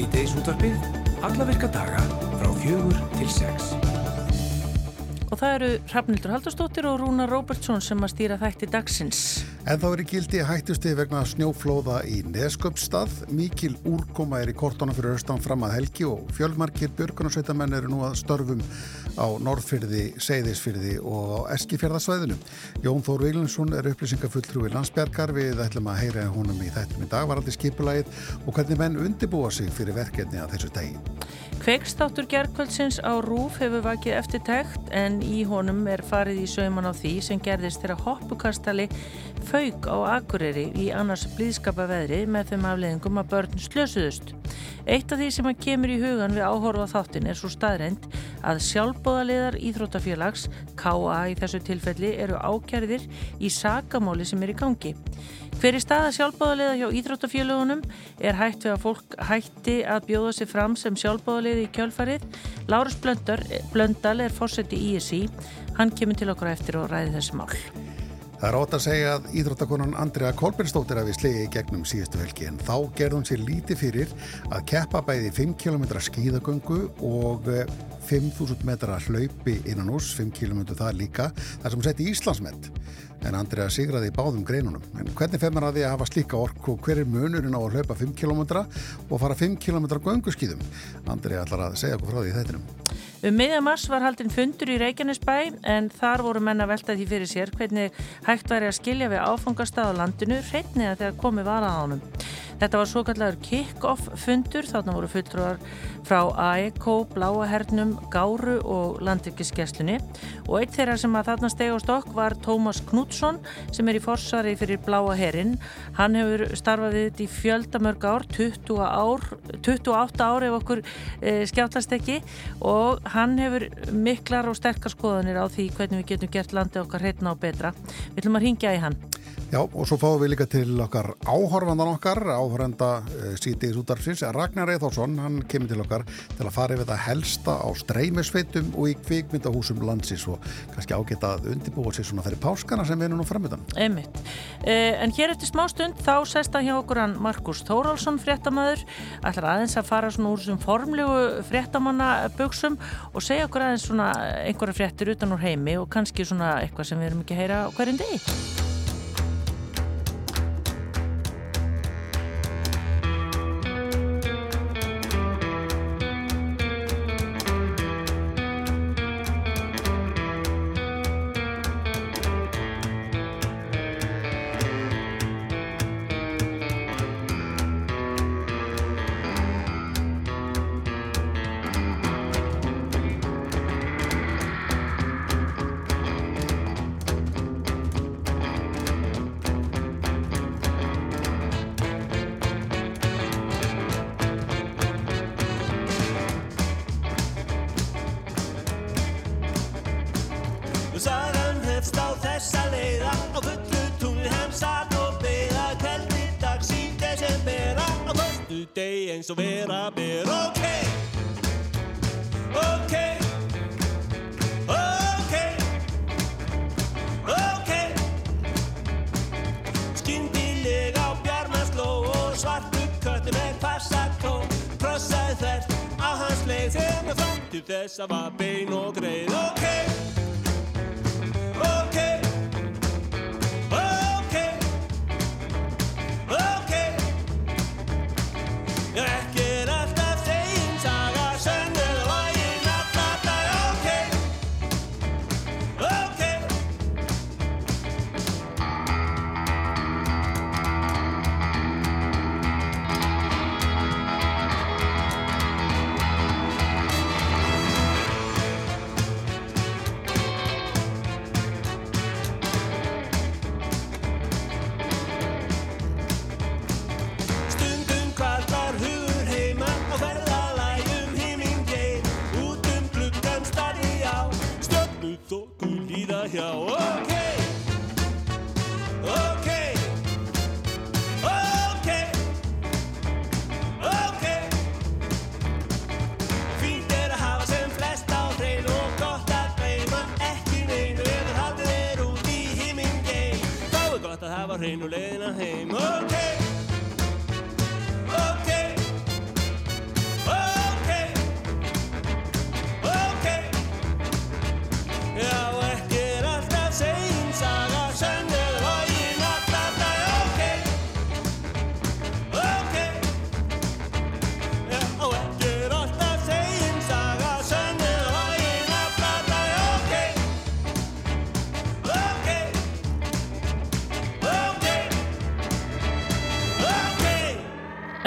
Svíteis útvarpið, alla virka daga frá fjögur til sex. Og það eru Hrafnildur Haldurstóttir og Rúna Róbertsson sem að stýra þætti dagsins. En þá er í gildi hættusti vegna snjóflóða í Nesköpstað. Mikil úrkoma er í kortónu fyrir austan fram að helgi og fjölmarkir björgunarsveitamenn eru nú að störfum á Norðfyrði, Seyðisfyrði og á Eskifjörðasvæðinu. Jón Þór Vílinsson er upplýsingafulltrúi landsbergar við ætlum að heyra honum í þættum í dag varandi skipulagið og hvernig menn undibúa sig fyrir verkefni að þessu degi. Kveikstáttur gerðkvöldsins á Rúf hefur vakið eftir tækt en í honum er farið í sauman á því sem gerðist þegar hoppukastali fauk á Akureyri í annars blíðskapa veðri með þeim afleðingum að börn slösuðust. Eitt af því sem að kemur í hugan við áhorfa þáttin er svo staðrænt að sjálfbóðaliðar Íþrótafélags, K.A. í þessu tilfelli, eru ákjærðir í sakamáli sem er í gangi. Hver í staða sjálfbóðaliða hjá Íþróttafélagunum er hægt við að fólk hætti að bjóða sig fram sem sjálfbóðaliði í kjálfarið. Lárus Blöndal er fórseti í ISI. Hann kemur til okkur eftir og ræði þessi mál. Það er ótt að segja að íþróttakonan Andrea Kolbjörnsdóttir hafi slegið í gegnum síðustu helgi en þá gerðum sér lítið fyrir að keppa bæði 5 km skíðagöngu og 5.000 eh, metra hlaupi innan ús, 5 km það líka, þar sem setti Íslandsmett en Andrea sigraði í báðum greinunum. En hvernig fer maður að því að hafa slíka ork og hver er munurinn á að hlaupa 5 km og fara 5 km gönguskýðum? Andrea ætlar að segja okkur frá því þettinum. Um miðjamars var haldinn fundur í Reykjanesbæ en þar voru menna veltaði fyrir sér hvernig hægt væri að skilja við áfangastað á landinu hreitniða þegar komið var að ánum. Þetta var svo kallar kick-off fundur, þarna voru fulltrúar frá AEK, Bláahernum, Gáru og Landvíkiskeslunni og eitt þeirra sem að þarna steg á stokk var Tómas Knútsson sem er í forsari fyrir Bláaherrin. Hann hefur starfað við þetta í fjöldamörg ár, 20 ár 28 ár ef okkur e, skjáttlast ekki og hann hefur miklar og sterkar skoðanir á því hvernig við getum gert landi okkar hreitna og betra. Við ætlum að ringja í hann. Já, og svo fáum við líka til okkar áhorfandan okkar, áhorfanda uh, sítiðis útarfsins, Ragnar Eithórsson, hann kemur til okkar til að fara yfir þetta helsta á streymisveitum og í kvikmyndahúsum landsins og kannski ágætt að undibúa sér svona fyrir páskana sem við erum nú framöðan. Emmitt. Eh, en hér eftir smá stund þá sesta hjá okkur hann Markus Þórálsson, fréttamaður, ætlar aðeins að fara svona úr þessum formlegu fréttamannaböksum og segja okkur aðeins svona einhverja fréttir utan úr heimi og kannski svona eitthvað sem við erum ekki að heyra hverjum degi. Eins og vera ber ok. Ok. Ok. Ok. Skyndilega á bjarmansló og svartu köttu með passakló krossaði þert á hans leið er fram til þess að var bein og greið. Ok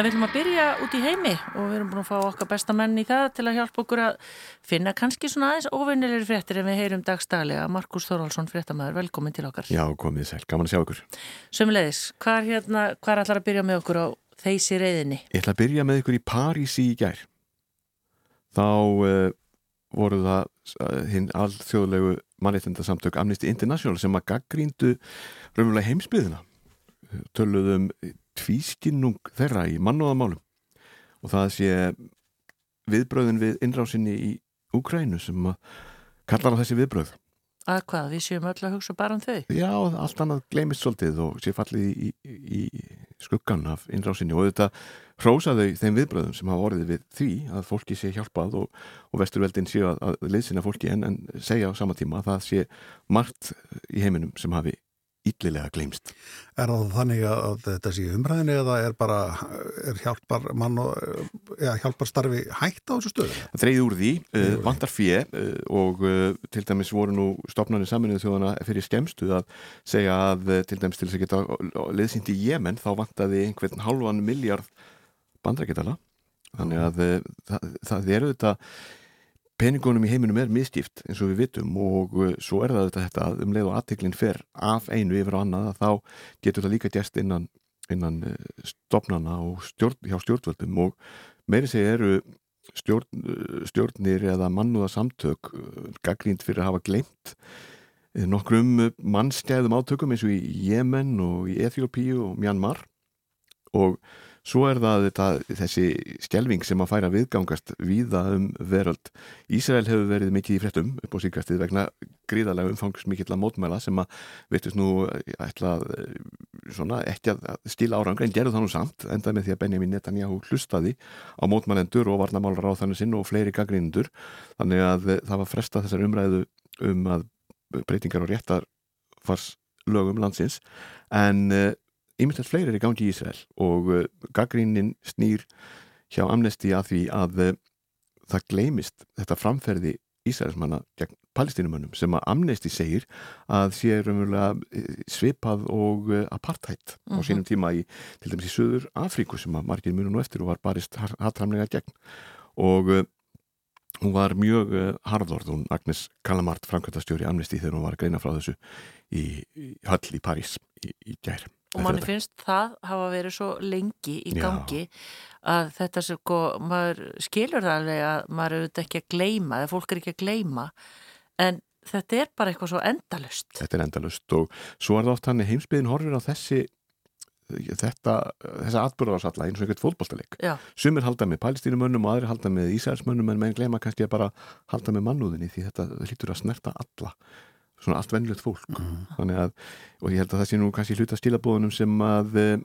En við ætlum að byrja út í heimi og við erum búin að fá okkar besta menn í það til að hjálpa okkur að finna kannski svona aðeins óvinnilegri fréttir en við heyrum dagstaglega. Markus Þorvaldsson, fréttamaður, velkomin til okkar. Já, komið sæl, gaman að sjá okkur. Sömulegis, hvað er hérna, hvað er allar að byrja með okkur á þeysi reyðinni? Ég ætla að byrja með ykkur í París í gær. Þá uh, voru það uh, hinn alþjóðlegu mannreitindasamtök Amnesty International sem að gaggríndu raunverulega heimsbyðina. Töluðum tvískinnung þeirra í mannúðamálum og það sé viðbröðin við innrásinni í Úkrænu sem kallar á þessi viðbröð Að hvað, við séum öll að hugsa bara um þau? Já, allt annað gleymist svolítið og sé fallið í, í, í skuggan af innrásinni. Og þetta hrósaðu þeim viðbröðum sem hafa orðið við því að fólki sé hjálpað og, og vesturveldin séu að, að leysina fólki en, en segja á sama tíma að það sé margt í heiminum sem hafi yllilega gleymst. Er það þannig að þetta sé umræðinu eða er bara er hjálpar mann og ja, hjálpar starfi hægt á þessu stöðu? Það dreyði úr því, uh, vantar fjö uh, og uh, til dæmis voru nú stopnarnir saminuðu þjóðana fyrir skemstu að segja að til dæmis til þess að geta leðsýnt í Jemen þá vantaði einhvern halvan miljard bandraketala þannig að það, það eru þetta peningunum í heiminum er misskipt eins og við vitum og uh, svo er það þetta að um leið og aðteklinn fer af einu yfir á annað að þá getur það líka gæst innan, innan uh, stopnana og stjórn, hjá stjórnvöldum. Og meiri segi eru stjórn, uh, stjórnir eða mannúða samtök gaggrínt fyrir að hafa glemt nokkrum mannstæðum átökum eins og í Jemen og í Eþjópíu og Mjanmar. Og Svo er það þetta, þessi skjelving sem að færa viðgangast víða um veröld. Ísrael hefur verið mikið í frettum upp á síkastið vegna gríðarlega umfangsmikill að mótmæla sem að veitus nú ætla svona, ekki að stíla árangra en gerðu það nú samt endað með því að Benjamin Netanyahu hlustaði á mótmælendur og varnamálar á þannig sinn og fleiri gaggrindur. Þannig að það var fresta þessar umræðu um að breytingar og réttar fars lögum landsins en ymmiðtast fleiri er í gangi í Ísrael og uh, gaggrínin snýr hjá Amnesty að því að uh, það gleimist þetta framferði Ísraelsmanna gegn palestinumönnum sem að Amnesty segir að sé raunverulega uh, svipað og uh, apartheid mm -hmm. á mhm. sínum tíma í, til dæmis í Suður Afríku sem að margir munu nú eftir og var barist hatramlega gegn og uh, hún var mjög uh, harðorð hún Agnes Kalamart, framkvæmtastjóri Amnesty þegar hún var að greina frá þessu í, í höll í París í, í gær og manni finnst það hafa verið svo lengi í gangi Já. að þetta sko, maður skilur það alveg að maður er auðvitað ekki að gleima eða fólk er ekki að gleima en þetta er bara eitthvað svo endalust Þetta er endalust og svo er það oft hann heimsbyðin horfir á þessi þetta, þessa atbyrðarsalla eins og einhvert fólkbólstalik sumir halda með palestínumönnum og aðri halda með Ísælsmönnum en meðan glema kannski að bara halda með mannúðinni því þetta hlýtur að snerta alla svona allt vennilegt fólk mm. þannig að, og ég held að það sé nú kannski hluta stílabóðunum sem að eh,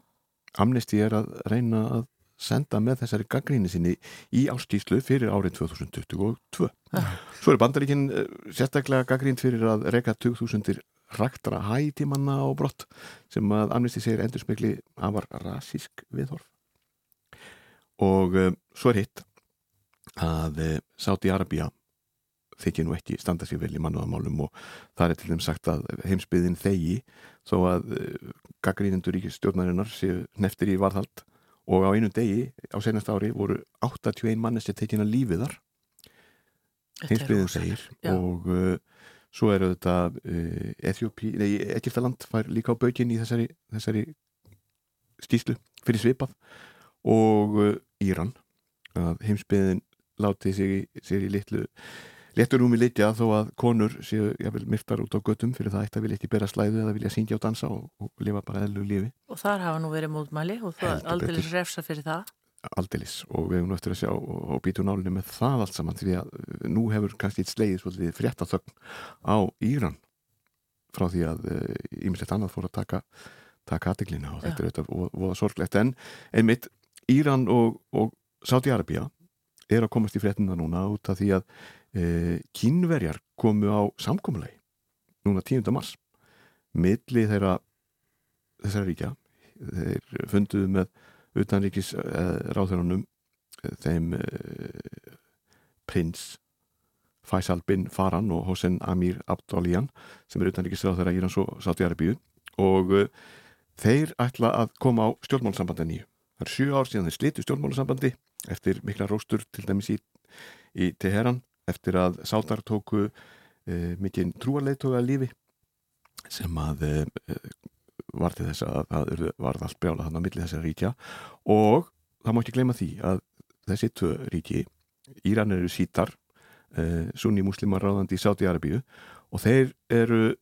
Amnesty er að reyna að senda með þessari gaggríni sinni í áskýslu fyrir árið 2022 ah. Svo er bandaríkinn eh, sérstaklega gaggrínt fyrir að reyka 2000 ræktra hætímanna á brott sem að Amnesty segir endur smegli að var rasísk viðhorf og um, svo er hitt að uh, Sáti Arabia þykir nú ekki standa sér vel í mannúðamálum og það er til þeim sagt að heimsbyðin þegi þó að uh, gaggrínendur í stjórnarinnar séu neftir í varðhald. Og á einu degi á senast ári voru 81 mannessi tekin að lífiðar heimsbyðin segir og uh, svo eru þetta uh, Eþjópi, nei, Egiptaland fær líka á baukinn í þessari, þessari skýslu fyrir svipað og uh, Íran heimsbyðin láti sig sér í litlu Lettur um í litja þó að konur séu myrtar út á göttum fyrir það eitt að vilja ekki bera slæðu eða vilja syngja og dansa og, og lifa bara eðlu lífi. Og þar hafa nú verið mótmæli og það er aldrei refsa fyrir það. Aldeilis og við nú eftir að sjá og, og býtu nálinu með það allt saman því að uh, nú hefur kannski eitt slegið svolítið fréttathögn á Íran frá því að ímislegt uh, annað fór að taka taka aðdeglina og þetta er auðvitað voða sorglegt en einmitt Íran og, og Sáti-Arabia er að komast í fréttina núna út af því að e, kínverjar komu á samkómulegi núna 10. mars milli þeirra þessara ríkja þeir funduðu með utanríkis e, ráðherranum e, þeim e, prins Faisal bin Faran og Hossein Amir Abdolian sem er utanríkis ráðherra Írans og Sáti-Arabíu og e, þeir ætla að koma á stjórnmálsambanda nýju það er sjö ár síðan þeir slitu stjórnmálusambandi eftir mikla róstur til dæmis í, í Teheran eftir að sátar tóku e, mikinn trúarleitóga lífi sem að e, var til þess að það var allt brjála þannig að milli þessari ríkja. Og það má ekki gleyma því að þessi tvö ríki Íran eru sítar e, sunni muslimar ráðandi í Sáti-Arabíu og þeir eru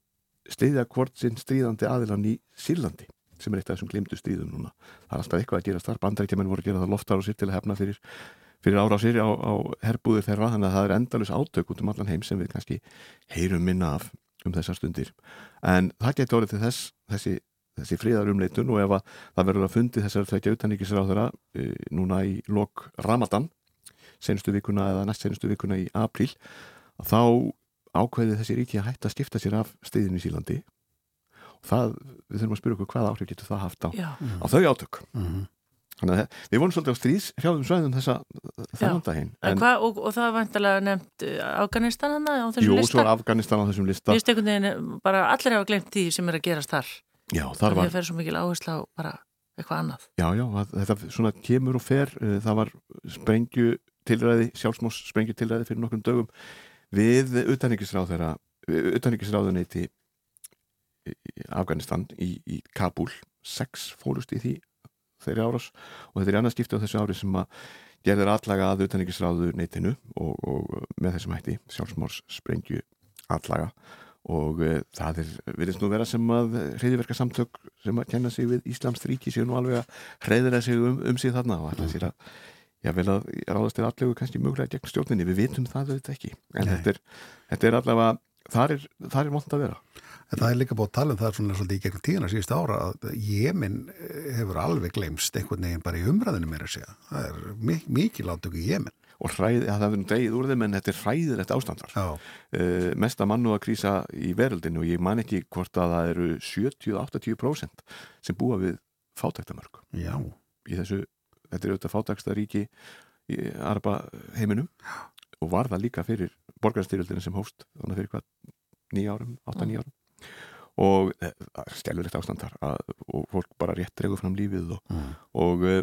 stiðja hvort sinn stríðandi aðilan í Sýrlandi sem er eitt af þessum glimtu stríðum núna. Það er alltaf eitthvað að gera starf, bandaríkjaman voru að gera það loftar og sér til að hefna fyrir, fyrir ára á sér á, á herbúður þeirra þannig að það er endalus átök út um allan heim sem við kannski heyrum minna af um þessar stundir. En það getur orðið til þess þessi, þessi fríðarumleitun og ef að það verður að fundi þessar tvekja utanríkisráðara e, núna í lok Ramadan senustu vikuna eða næst senustu vikuna í apríl þá ákveði þessi ríki að hætta að skipta sér af steyðinu í Sílandi og það, við þurfum að spyrja okkur hvaða áhrif getur það haft á, á þau átök. Mm -hmm. Þannig að við vorum svolítið á stríðs hrjáðum svæðum þessa þennan daginn en, og, og það var vantilega nefnt uh, Afganistan á þessum jú, lista? Jú, svo Afganistan á þessum lista. Vist einhvern veginn, bara allir hafa glemt því sem er að gerast þar. Já, þar var Það fer svo mikil áherslu á bara eitthvað annað. Já, já, þetta svona kemur og fer uh, það var sprengju tilræði, sjálfsmós sprengju tilræði fyrir nokkrum dögum við utanrikkisráðuneyti Afganistan í, í Kabul sex fólust í því þeirri áras og þetta er annað skipti á þessu ári sem að gerður allaga að utanrikkisráðuneytinu og, og með þessum hætti sjálfsmórs sprengju allaga og uh, það er, virðist nú vera sem að hriðiverka samtök sem að kenna sig við Íslands ríki séu nú alveg að hreiðra sig um, um sig þarna og ætla sér að ég vil að ráðast er allegu kannski mögulega gegn stjórninni, við vitum það auðvitað ekki. En þetta er, þetta er allavega þar er, er vond að vera En það er líka búið að tala um það svona svolítið í gegnum tíðina síðust ára að Jemin hefur alveg glemst einhvern veginn bara í umræðinu mér að segja. Það er mik mikið látöku í Jemin. Og hræð, ja, það verður degið úr þeim en þetta er hræðilegt ástandar. Uh, mesta mannu að krísa í veröldinu og ég man ekki hvort að það eru 70-80% sem búa við fátæktamörk. Já. Í þessu, þetta er auðvitað fátæksta ríki í Arba heiminum og var það líka fyrir borgarstyrjöldinu sem hóst þannig fyrir hvað nýja árum, 8-9 árum og eh, stjálfurlegt ástand þar að, og fólk bara rétt dregur fram lífið og, mm. og e,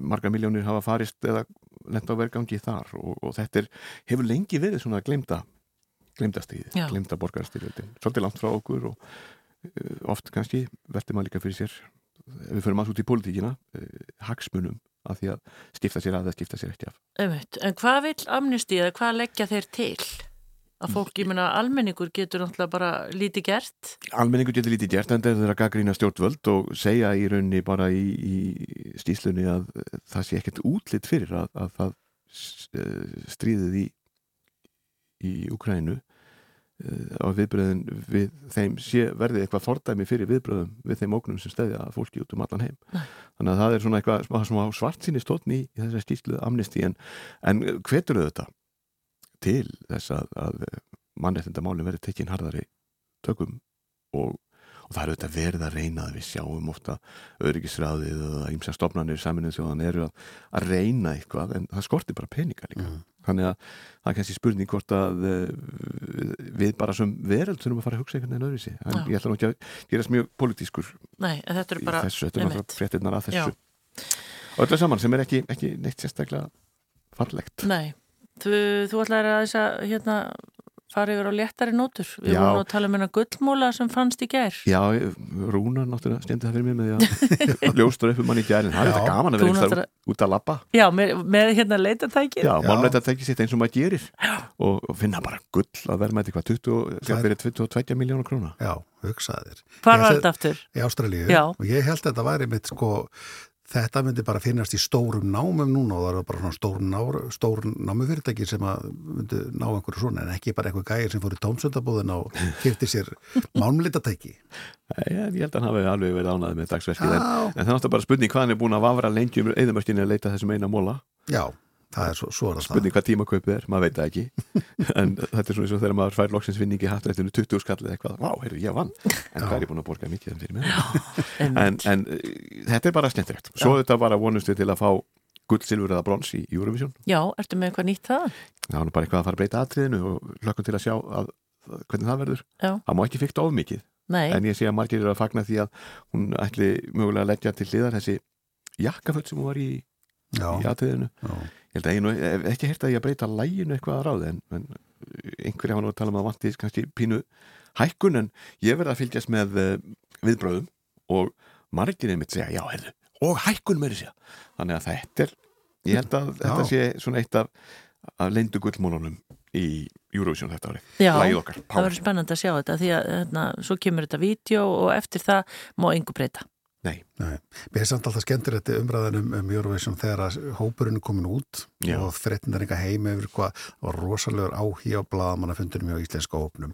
marga miljónir hafa farist eða lenda á vergangi þar og, og þetta er, hefur lengi verið svona glemda glemda stíði, glemda borgarstyrjöldin svolítið langt frá okkur og e, oft kannski veldur maður líka fyrir sér ef við förum alls út í pólitíkina e, hagsmunum af því að skipta sér að eða skipta sér ekki af En hvað vil amnesti eða hvað leggja þeir til? Að fólk, ég menna, almenningur getur náttúrulega bara lítið gert. Almenningur getur lítið gert en það er að gaggrína stjórnvöld og segja í raunni bara í, í stíslunni að það sé ekkert útlitt fyrir að, að það eh, stríðið í í Ukrænu eh, á viðbröðin við þeim sé verði eitthvað fordæmi fyrir viðbröðum við þeim ógnum sem stæðja fólki út um allan heim. Nei. þannig að það er svona eitthvað svart síni stótni í, í þessari stíslu amnesti en, en hvetur þetta til þess að, að mannreitindamálinn verið tekinn harðari tökum og, og það eru þetta verið að reyna að við sjáum ofta öryggisræðið og ímsa stopnarnir saminuð þjóðan eru að, að reyna eitthvað en það skortir bara peningar líka. Mm. þannig að það er kannski spurning hvort að eh, við bara sem veröld þurfum að fara að hugsa einhvern veginn öðru í sig en ég ætla nú ekki að gerast mjög politískur Nei, þetta eru bara þessu, þetta eru bara fréttinnar að þessu Já. og öllu saman sem er ekki, ekki neitt sérstaklega fallegt. Nei Þú, þú ætlaði að þess að hérna, fara yfir á léttari nótur. Við Já. vorum að tala um hérna gullmúla sem fannst í gær. Já, Rúnar náttúrulega stjændi það fyrir mig með því að ljóstur upp um hann í gær en það er þetta gaman að vera náttúrulega... út að lappa. Já, með, með hérna leitatækir. Já, málleitatækir sitt eins og maður gerir og, og finna bara gull að verða með eitthvað 22 miljónar króna. Já, hugsaðir. Hvað var þetta aftur? Í Ástralíu og ég held að þetta væri mitt sko Þetta myndi bara finnast í stórum námum núna og það er bara svona stórum námufyrirtæki sem að myndi ná einhverju svona en ekki bara einhver gægir sem fór í tómsöndabúðin og kipti sér málmlitatæki. Ég held að hann hafi alveg verið ánað með dagsverkið en, en það náttúrulega bara spurning hvað hann er búin að vafra lengi um eðamörskinni að leita þessum eina móla. Já. Það er svo, svo er spurning hvað tímaköpið er, maður veit það ekki. En þetta er svona eins og þegar maður fær loksinsvinningi hattrættinu 20 skallið eitthvað, vá, heyrðu, ég vann. En hvað er ég búin að borga mikið fyrir mig. En, en þetta er bara snettilegt svo þetta bara vonust við til að fá gull, silfur eða brons í Eurovision. Já, ertu með eitthvað nýtt það? Það var bara eitthvað að fara að breyta atriðinu og hlökkum til að sjá að, hvernig það verður. Já. það má ekki fyrta of mikið. Nei. en ég sé að margir eru að fagna því að hún ætli mögulega að leggja til hliðar þessi jakkaföld sem hún var í, Já, í aðtöðinu já. Ég held að ég nú hef ekki heyrt að ég að breyta læginu eitthvað að ráði en, en einhverja hafa nú að tala um að vanti kannski pínu hækkun en ég verði að fylgjast með uh, viðbröðum og margir einmitt segja já, heyrðu, og hækkun meiri segja. Þannig að þetta er, ég held að þetta sé svona eitt af, af leindu gullmónunum í Eurovision þetta ári, Já, okkar það verður spennandi að sjá þetta því að hérna, svo kemur þetta vídeo og eftir það má engu breyta. Nei, Nei, mér er samt alltaf skemmtur þetta umræðan um, Eurovision þegar hópurinn er komin út Já. og frettin er eitthvað heim yfir hvað og rosalegur áhí á blaðamannafundunum hjá íslenska hópnum.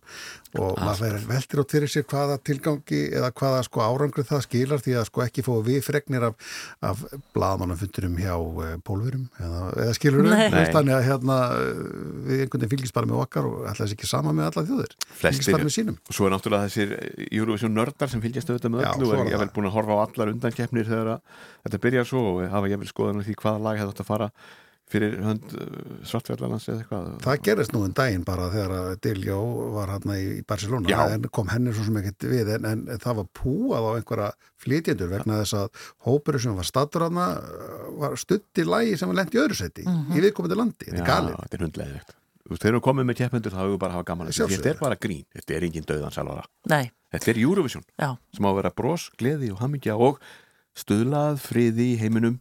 Og maður verður veltir út fyrir sér hvaða tilgangi eða hvaða sko árangrið það skilar því að sko ekki fóðu við fregnir af, af blaðamannafundunum hjá uh, pólverum eða, eða skilur við þannig að hérna eh, við einhvern veginn fylgist bara með okkar og ætla þess ekki sama með alla þjóðir. Flestir. fylgist bara með sínum undankeppnir þegar að þetta byrjar svo og hafa ég vel skoðan því hvaða lag hefði átt að fara fyrir hönd svartfjallalans eða eitthvað. Það gerist nú en daginn bara þegar að Diljó var hann í í Barcelona Já. en kom henni svo sem ekkert við en, en það var púað á einhverja flytjendur vegna þess að hópurinn sem var stattur hann var stutt í lægi sem var lent í öðru seti í viðkomandi landi, þetta er galið er þegar við komum með keppendur þá hefur við bara að hafa gaman að þetta er bara grín, þetta er engin döðansalvara þetta er Eurovision já, sem á að vera bros, gleði og hamingja og stuðlað friði í heiminum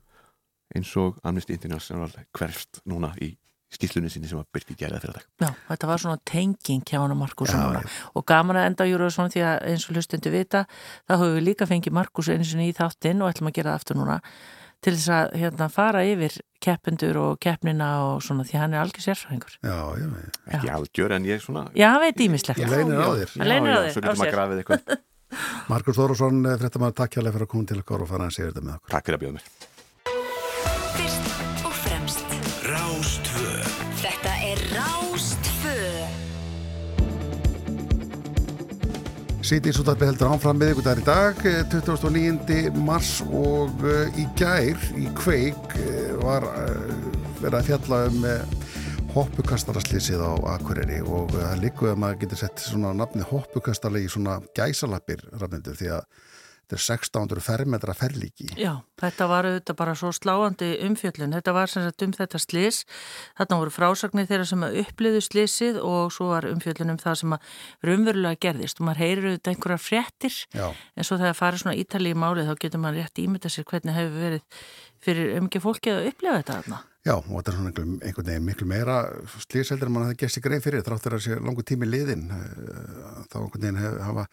eins og Amnesty International hverfst núna í skýslunni sinni sem var byrkt í gerða fyrir dag. Já, þetta var svona tenging hjá hann og Markus og gaman að enda á Júruvísson því að eins og hlustundu vita þá höfum við líka fengið Markus einu sinni í þáttinn og ætlum að gera það aftur núna til þess að hérna, fara yfir keppendur og keppnina og svona því hann er algjör sérfræðingur. Já, já, já. ekki algjör en ég svona Já, hann veit ímislegt. Ég leynir á þér. Hann leynir á þér, svo eh, getur maður grafið eitthvað Markus Þórusson, fréttamaður, takk hjá fyrir að koma til okkar og fara að segja þetta með okkur. takk fyrir að bjóða mér Svo þetta heldur ykkur þar í dag, eh, 29. mars og eh, í gær í kveik eh, var eh, verið að fjalla um hoppukastaraslýsið á Akureyri og eh, það líkuð að maður getur sett svona nafni hoppukastarli í svona gæsalappir rafnendur því að þetta er 1600 fermetra ferlíki. Já, þetta var auðvitað bara svo sláandi umfjöllun. Þetta var sem sagt um þetta slis. Þarna voru frásagnir þeirra sem uppliðu slisið og svo var umfjöllun um það sem að raunverulega gerðist og maður heyrir auðvitað einhverjar fréttir Já, en svo þegar farið svona ítalið í málið þá getur maður rétt ímynda sér hvernig hefur verið fyrir umgið fólki að upplifa þetta þarna. Já, og þetta er svona einhver- einhvern veginn miklu meira slýseldur en mann hefði gert sér grein fyrir þráttur að sé langu tími liðin eh, þá einhvern veginn hef, hafa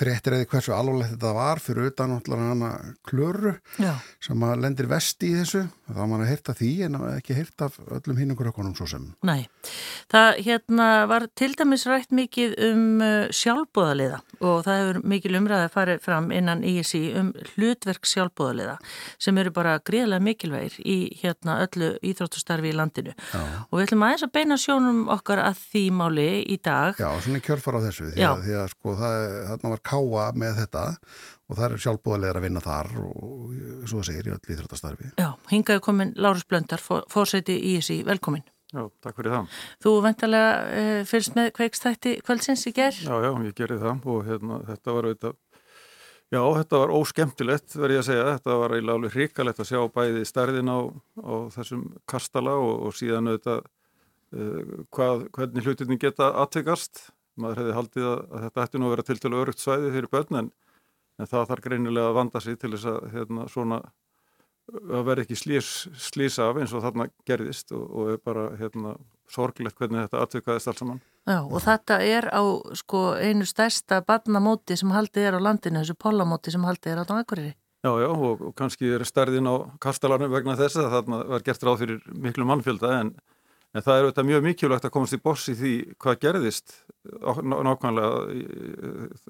fréttir eða hversu alvarlegt þetta var fyrir utan hana klöru Já. sem að lendir vesti í þessu. Þá mann að heyrta því en ekki heyrt af öllum hinn okkur okkur svo sem. Nei, það hérna var til dæmis rætt mikið um uh, sjálfbóðaliða og það hefur mikil umræði að fara fram innan ISI um hlutverk sjálfbóðaliða sem eru bara gríðlega mikilvægir í hérna öllu íþróttustarfi í landinu Já. og við ætlum aðeins að beina sjónum okkar að því máli í dag Já, svona kjörfar á þessu því að, því að sko það, var káa með þetta og það er sjálfbúðarlegar að vinna þar og svo segir í öll íþróttastarfi Já, hingaðu komin Lárus Blöndar, fórseti ISI, velkomin. Já, takk fyrir það. Þú vendarlega uh, fyrst með kveikstætti kvöldsins í gerð? Já, já, ég gerði það og hérna, þetta var auðvitað, já, þetta var óskemmtilegt, verð ég að segja. Þetta var eiginlega alveg hrikalegt að sjá bæði stærðin á, á þessum kastala og, og síðan auðvitað uh, hvað, hvernig hlutinni geta aðtökast. Maður hefði haldið að, að þetta ætti nú að vera til til örugt svæði fyrir börn en, en það þarf greinilega að vanda sig til þess að hérna, svona að vera ekki slís, slís af eins og þarna gerðist og, og bara hérna, sorglegt hvernig þetta aðtökaðist alls saman. Já, og þetta er á sko, einu stærsta barnamóti sem haldið er á landinu, þessu pollamóti sem haldið er á Akureyri. Já, já, og, kannski er stærðin á kastalarnu vegna þess að þarna var gert ráð fyrir miklu mannfjölda en, en það er auðvitað mjög mikilvægt að komast í boss í því hvað gerðist nákvæmlega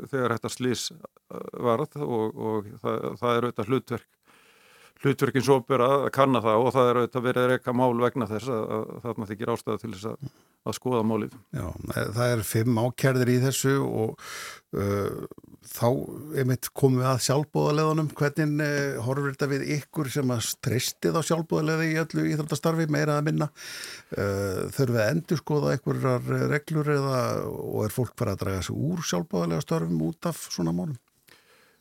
þegar þetta slís varð og, og það, það er auðvitað hlutverk hlutverkin svo byrja að kanna það og það er auðvitað verið að reyka mál vegna þess að, að þarna þykir ástæða til þess að, að skoða málið. Já, það er fimm ákjærðir í þessu og uh, þá komum við að sjálfbúðarleðunum hvernig uh, horfur þetta við ykkur sem að streystið á sjálfbúðarleði í öllu íþróttastarfi meira að minna uh, þurfum við að endur skoða einhverjar reglur eða og er fólk bara að draga sig úr sjálfbúðarlega starfum út af svona málum?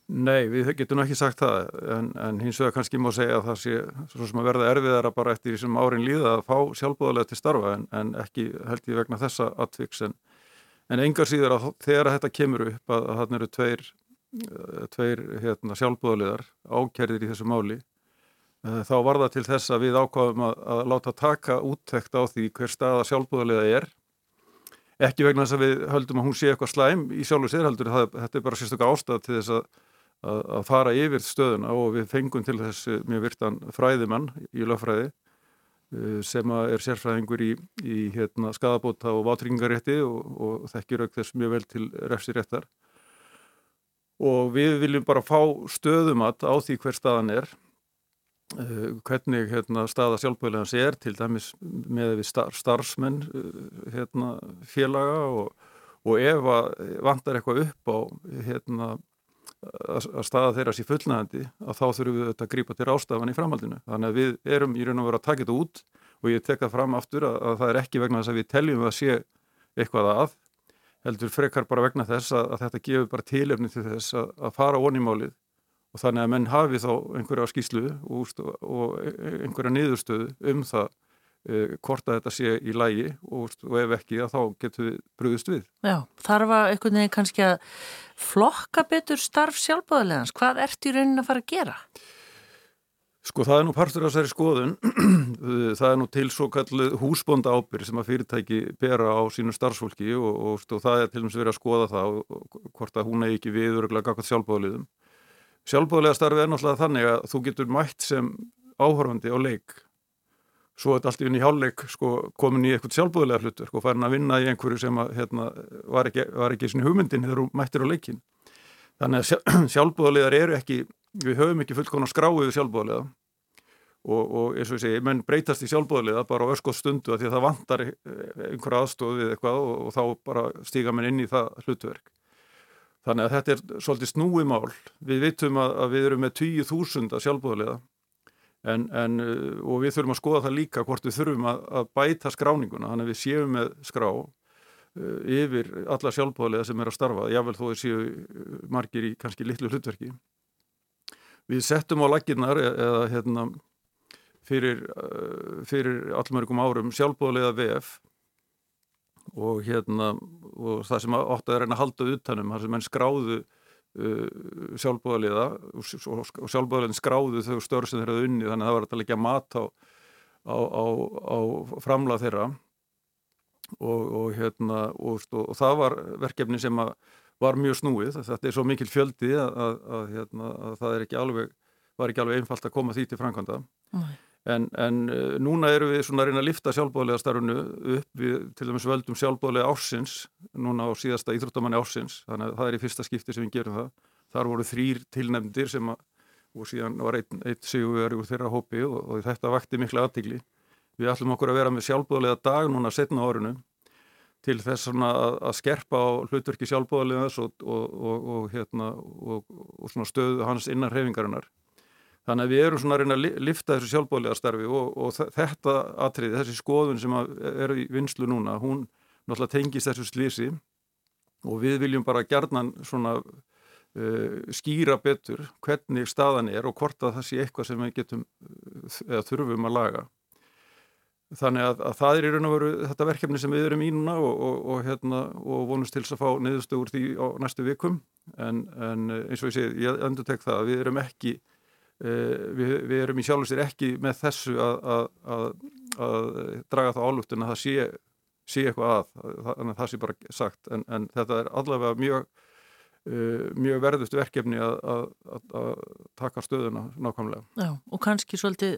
Nei, við getum ekki sagt það en, en hins vegar kannski má segja að það sé svo sem að verða erfiðara bara eftir því sem árin líða að fá sjálfbúðarlega til starfa en, en ekki held ég vegna þessa atviks. En, en engar síður að þegar þetta kemur upp að, að þarna eru tveir, eh, tveir hérna, sjálfbúðarlegar ákerðir í þessu máli eh, þá var það til þess að við ákvaðum að, að láta taka úttekt á því hver staða sjálfbúðarlega er. Ekki vegna þess að við höldum að hún sé eitthvað slæm í sjálfu sér heldur, það, þetta er bara sérstaklega ástæð til þess að að, að fara yfir stöðuna og við fengum til þessu mjög virtan fræðimann í lögfræði uh, sem er sérfræðingur í, í hérna, skadabóta og vátryggingarétti og, og þekkir auk þess mjög vel til refsiréttar. Og við viljum bara fá stöðumat á því hver staðan er uh, hvernig hérna, staða sjálfböðlegans er til dæmis með við star starfsmenn hérna, félaga og, og ef vantar eitthvað upp á hérna að staða þeirra sér fullnægandi að þá þurfum við að grípa til ástafan í framhaldinu. Þannig að við erum í raun og veru að taka þetta út og ég tek það fram aftur að, að það er ekki vegna þess að við teljum að sé eitthvað að heldur frekar bara vegna þess að, að þetta gefur bara tilefni til þess að, að fara ónýmálið og þannig að menn hafi þá einhverja skýslu og, og einhverja niðurstöðu um það hvort að þetta sé í lægi og, og ef ekki að þá getur við brúðist við. Já, þarf að einhvern veginn kannski að flokka betur starf sjálfbáðilegans. Hvað ert í raunin að fara að gera? Sko það er nú partur af þessari skoðun, það er nú til svo kallu húsbonda ábyrg sem að fyrirtæki bera á sínu starfsfólki og, og, og það er til dæmis verið að skoða það og hvort að hún er ekki viðuruglega gaggat sjálfbáðliðum. Sjálfbáðlega starfi er náttúrulega þannig að þú getur mætt sem áhörfandi á leik svo er þetta allt í vinni hjáleik sko, komin í eitthvað sjálfbúðilega hlutur og farin að vinna í einhverju sem að, hérna, var ekki, var ekki svona hugmyndin þegar þú mættir á leikin þannig að sjálfbúðilegar eru ekki við höfum ekki fullkona skráið sjálfbúðilega og, og eins og ég segi, menn breytast í sjálfbúðilega bara á öskóð stundu að því að það vantar einhverja aðstof við eitthvað og, og þá bara stíga menn inn í það hlutverk. Þannig að þetta er svolítið snúi mál. Við vitum að, að við erum með 20.000 sjálfbúðilega En, en, uh, og við þurfum að skoða það líka hvort við þurfum að, að bæta skráninguna þannig að við séum með skrá uh, yfir alla sjálfbóðlega sem er að starfa jável þó að séu uh, margir í kannski litlu hlutverki. Við settum á laginnar e, eða hérna fyrir, uh, fyrir allmörgum árum sjálfbóðlega VF og hérna og það sem átti að reyna að halda utanum, það sem enn skráðu sjálfbóðaliða og sjálfbóðaliðin skráðu þau störf sem þeir hafði unni þannig að það var að leggja mat á, á, á, á framlað þeirra. Og, og, hérna, og, og það var verkefni sem var mjög snúið. Þetta er svo mikil fjöldi að, að, að, hérna, að það ekki alveg, var ekki alveg einfalt að koma því til framkvæmda. Nei. En, en uh, núna eru við svona að reyna að lifta sjálfbóðlega starfunu upp við til dæmis völdum sjálfbóðlega ársins núna á síðasta íþróttamanni ársins þannig að það er í fyrsta skipti sem við gerum það. Þar voru þrýr tilnefndir sem að og síðan var einn eitt sigur úr þeirra hópi og, og þetta vakti mikla aðtigli við ætlum okkur að vera með sjálfbóðlega dag núna setna árinu til þess að, að skerpa á hlutverki sjálfbóðlega og, og, og hérna, stöðu hans innan hrefingarinnar Þannig að við erum svona að reyna að lifta þessu sjálfbóðlega starfi og, og þetta atriði, þessi skoðun sem eru í vinslu núna, hún náttúrulega tengist þessu slísi og við viljum bara gerðnan svona uh, skýra betur hvernig staðan er og hvort að það sé eitthvað sem við getum eða þurfum að laga. Þannig að, að það er í raun og veru þetta verkefni sem við erum í núna og, og, og, hérna, vonumst til að fá niðurstögur því á næstu vikum en, en eins og ég segi, ég endur tek það að við erum ekki við, við erum í sjálfsveir ekki með þessu að, að, að, að draga það álúttun að það sé, sé eitthvað að, þannig að það sé bara sagt en, en þetta er allavega mjög uh, mjög verðust verkefni að taka stöðuna nákvæmlega. Já, og kannski svolítið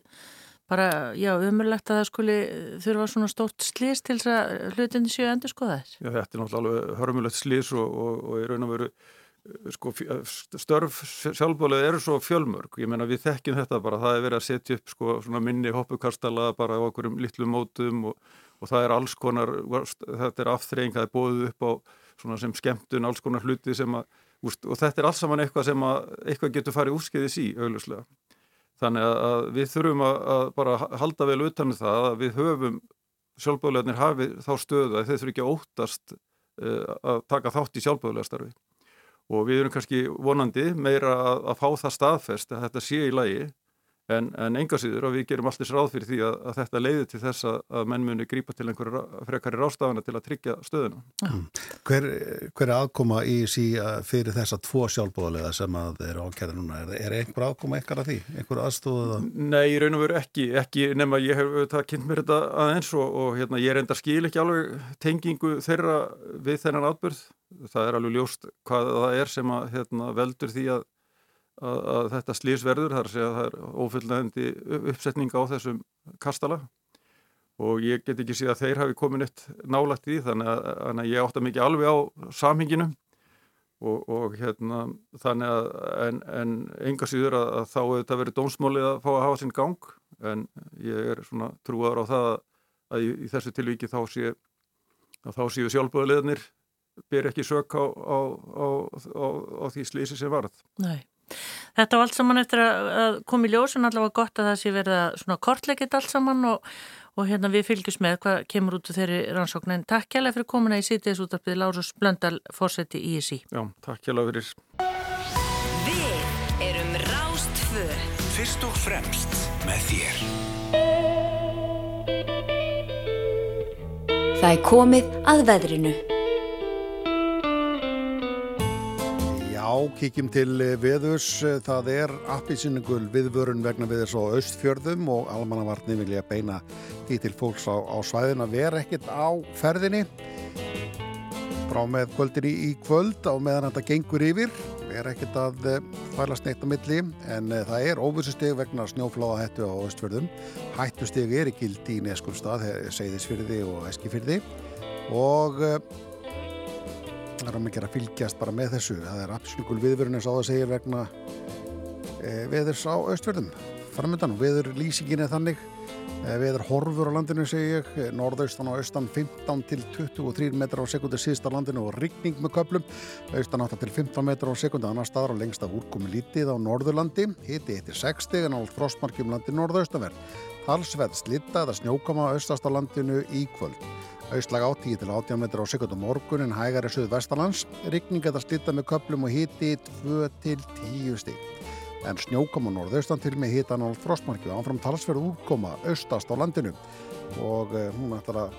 bara, já, umurlegt að það skuli þurfa svona stórt slís til þess að hlutinni séu endur skoðaðir. Já, þetta er náttúrulega hörmulegt slís og, og, og í raun og veru sko, störf sjálfbólið eru svo fjölmörg, ég menna við þekkjum þetta bara, það er verið að setja upp sko, minni hoppukastala bara á okkur litlum mótum og, og það er alls konar, þetta er afþreying, það er bóðið upp á sem skemmtun, alls konar hluti sem að, og þetta er alls saman eitthvað sem að eitthvað getur farið úrskeiðis í, augljóslega. Þannig að við þurfum að, að bara halda vel utan um það að við höfum sjálfbóliðarnir hafið þá stöðu að þeir þurfi ekki að óttast uh, að taka þátt í sjálfbóliðarstarfi og við erum kannski vonandi meira að, að fá það staðfest að þetta sé í lagi en, en enga síður og við gerum alltaf ráð fyrir því að, að þetta leiði til þess að, að menn muni grípa til einhverju frekari rástafana til að tryggja stöðuna. Mm. Hver, hver er aðkoma í sí fyrir þessa tvo sjálfbóðalega sem að eru ákjæða núna? Er, er einhver aðkoma eitthvað af því? Einhver aðstofað? Nei, í raun og veru ekki, ekki nema ég hef það kynnt mér þetta aðeins og, og hérna, ég er enda skil ekki alveg tengingu þeirra við þennan atbyrð. Það er alveg ljóst hvað það er sem að hérna, veldur því að að, að þetta slísverður, þar sé að það er ofullnægandi uppsetning á þessum kastala og ég get ekki síðan að þeir hafi komin eitt nálagt í þannig að, að ég átta mikið alveg á samhinginu og, og hérna þannig að en, en enga síður að, að þá hefur þetta verið dómsmólið að fá að hafa sinn gang en ég er svona trúaður á það að í, í þessu tilvíki þá sé að þá séu sjálfböðulegarnir ber ekki sök á, á, á, á því slísi sem varð. Nei. Þetta var allt saman eftir að koma í ljós en allavega gott að það sé verið að svona kortleikit allt saman og, og hérna við fylgjum með hvað kemur út úr þeirri rannsókn. En takk hjálpa fyrir komuna í sítið útarpið Lárus Blöndal, fórseti í ISI Já, takk hjálpa fyrir. Við erum Rástfö Fyrst og fremst með þér. Það er komið að veðrinu kíkjum til eh, viðus. Það er appisynningul viðvörun vegna viðus á austfjörðum og almannavarni vilja beina því til fólks á, á svæðin að vera ekkit á ferðinni. Frá með kvöldinni í kvöld á meðan þetta gengur yfir. Er ekkit að fælast neitt á milli en eh, það er óvissusteg vegna snjófláða hættu á austfjörðum. Hættusteg er ekki í neskulstað, segðisfyrði og eskifyrði og eh, það er að mikið að fylgjast bara með þessu. Það er absolutt viðverðin eins og það segir vegna e, veðurs á austverðum framöndan veður lýsingin er þannig. E, veður horfur á landinu segi ég. Norðaustan og austan 15 til 23 metrar á sekundu síðst á landinu og rigning með köplum austan 8 til 15 metrar á sekundu annar staðar og lengst að úrkomi lítið á norðurlandi. Hiti eittir 60 en ált frostmarkjum landi norðaustanverð talsveð slitta eða snjókama austast á landinu í kvöld Auðslag á 10 til 18 metrar á sekundum morgun en hægar er söð vestalands. Rykning geta slitta með köplum og hiti 2 til 10 stík. En snjókam á norðaustan til með hitan á frostmarki og ánfram talsverð úrkoma austast á landinu og uh, hún ætlar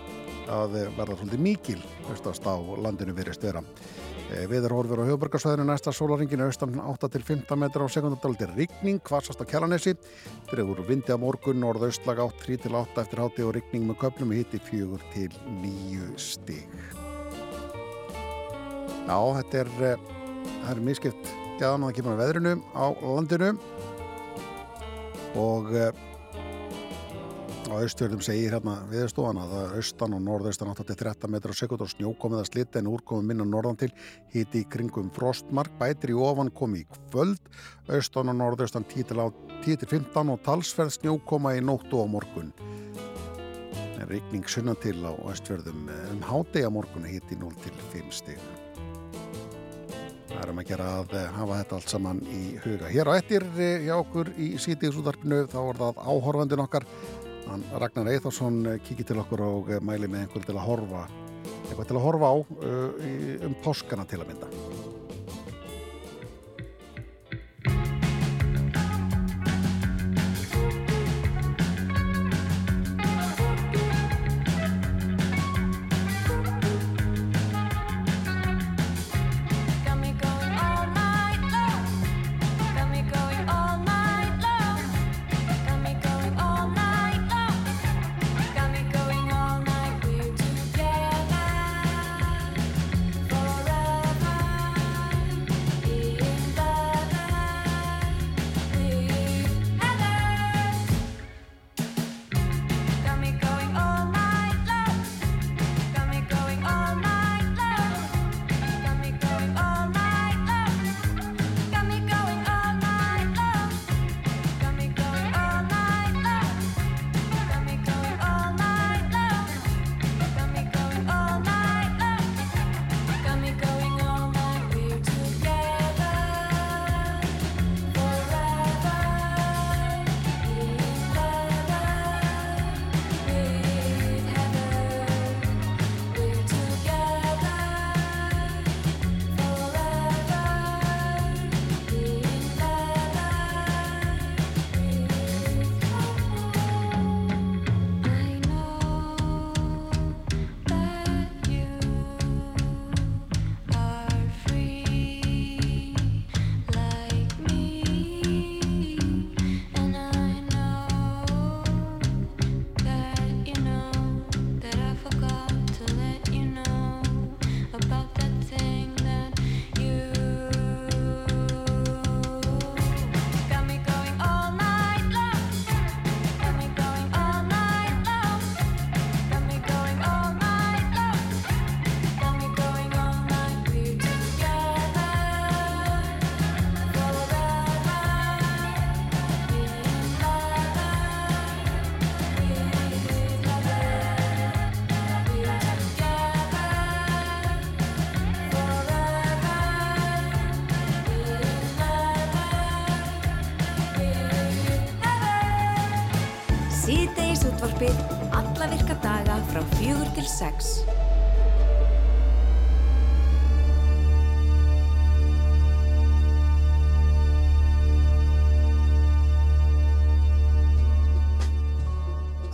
að, verða svolítið mikil austast á landinu virist vera. Eh, Viður horfur á höfuborgarsvæðinu næsta sólaringinu austan 8-15 metrar á sekundardaldir rigning, kvassast á kjallanessi dregur vindi á morgun, norðaustlag 8-3-8 eftir háti og rigning með köplum hitti 4-9 stig. Já, þetta er eh, það er miskipt gæðan að kemur á veðrinu á landinu. Og eh, á austfjörðum segir hérna viðstofan að það er austan og norðaustan 8-13 metrar sekund og snjókomið að slitta en úrkomið minna norðan til hiti í kringum frostmark, bætir í ofan komi í kvöld, austan og norðaustan 10-15 og talsverð snjókoma í nóttu á morgun en reikning sunna til á austfjörðum um hádega morgun hiti 0-5 stig Það er um að gera að hafa þetta allt saman í huga. Hér á ettir eh, hjá okkur í sítiðsútarpinu þá er það áhorfandin okkar Hann Ragnar Eitharsson eh, kikið til okkur og eh, mæli með einhver til að horfa eitthvað til að horfa á uh, um páskana til að mynda.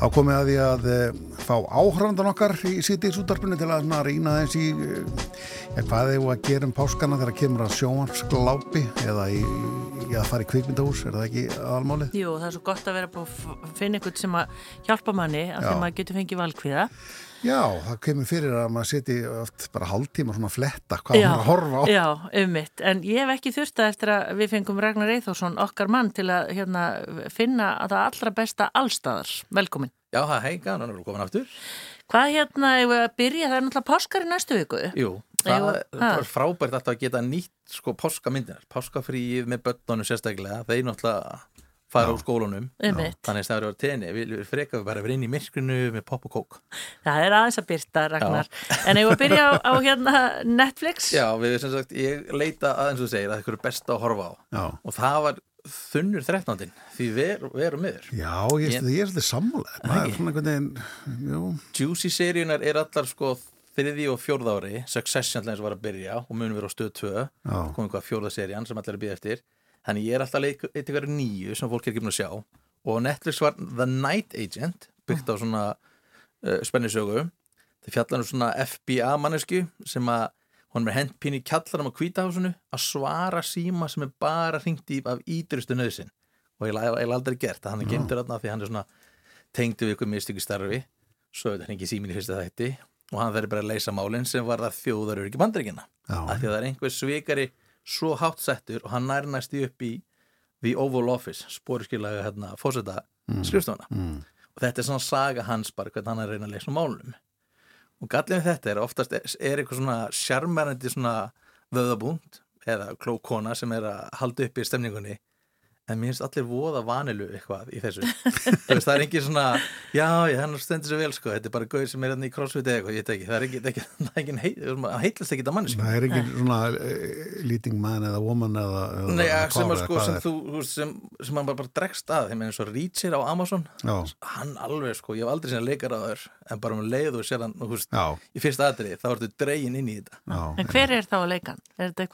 Þá komið að því að e, fá áhrandan okkar í sítið útarpinu til að rýna þess í e, ja, hvað þau að gera um páskana þegar kemur að sjónvarsklápi eða í, í að fara í kvikmyndahús, er það ekki aðalmálið? Jú, það er svo gott að vera búið að finna einhvern sem að hjálpa manni að því maður getur fengið valkviða. Já, það kemur fyrir að maður seti oft bara hálftíma svona fletta hvað já, maður að horfa á. Já, ummitt, en ég hef ekki þurft að eftir að við fengum Ragnar Eithórsson okkar mann til að hérna, finna að það allra besta allstaðar. Velkomin. Já, það hei, gana, nú erum við komin aftur. Hvað hérna, ef við að byrja, það er náttúrulega páskar í næstu viku. Jú, það er frábært alltaf að geta nýtt sko páskamyndinar, páskafríið með börnunum sérstaklega, þeir náttúrulega fara úr skólunum. Þannig að það eru að tenni, við frekaðum bara að vera inn í myrkrinu með pop og kók. Það er aðeins að byrta Ragnar. Já. en ég var að byrja á, á hérna Netflix? Já, við sem sagt, ég leita aðeins og segir að það er best að horfa á. Já. og það var þunnur 13. því við erum miður Já, ég, er svolítið sammála. Juicy seríunar er allar sko þriði og fjórða ári Succession var að byrja og munum við á stöð 2 komum við hvað fjórða serían sem allir er býð eftir Þannig ég er alltaf eitthvað eitthvað nýju sem fólk er ekki búin að sjá. Og Netflix var The Night Agent byggt á svona uh, spennisögu það fjallar um svona FBI mannesku sem að hún er hent pín í kjallarum á kvítahásunu að svara síma sem er bara hringt í af ídrustu nöðsin og ég hef aldrei gert það, hann er gemtur aðna því hann er svona tengdu við ykkur mistyggi starfi. Svo er þetta hringi símin í fyrsta þætti. Og hann verður bara að leysa málinn sem var það þjóðarur ekki bandrikina af því að það er einhver svikari svo hátt settur og hann nærnæst í upp í The Oval Office, spóriskilaga hérna, fósetta mm. skrifstofana mm. og þetta er svona saga hans bara hvernig hann er að reyna að leysa málunum og gallin þetta er oftast er, er eitthvað svona sjarmærandi svona vöðabúnd eða klókona sem er að halda upp í stemningunni en mér finnst allir voða vanilu eitthvað í þessu. Veist, það er ekki svona já, hann stendur svo vel sko. Þetta er bara gauð sem er hérna í crossfit eða eitthvað, ég veit ekki. Það er ekki, ekki, ekki heit, hann heitlast ekki það manni það er ekki svona uh, leading man eða woman eða, eða Nei, ja, sem, er, sko, sem, þú, sem, sem hann bara, bara dregst að. Þeim eins og Reacher á Amazon. Já. hann alveg sko, ég hef aldrei séð leikar á þör en bara um leið og sér hann húst, í fyrsta aðrið, þá ertu dregin inn í þetta. Já. En hver er þá að leikan? Er þetta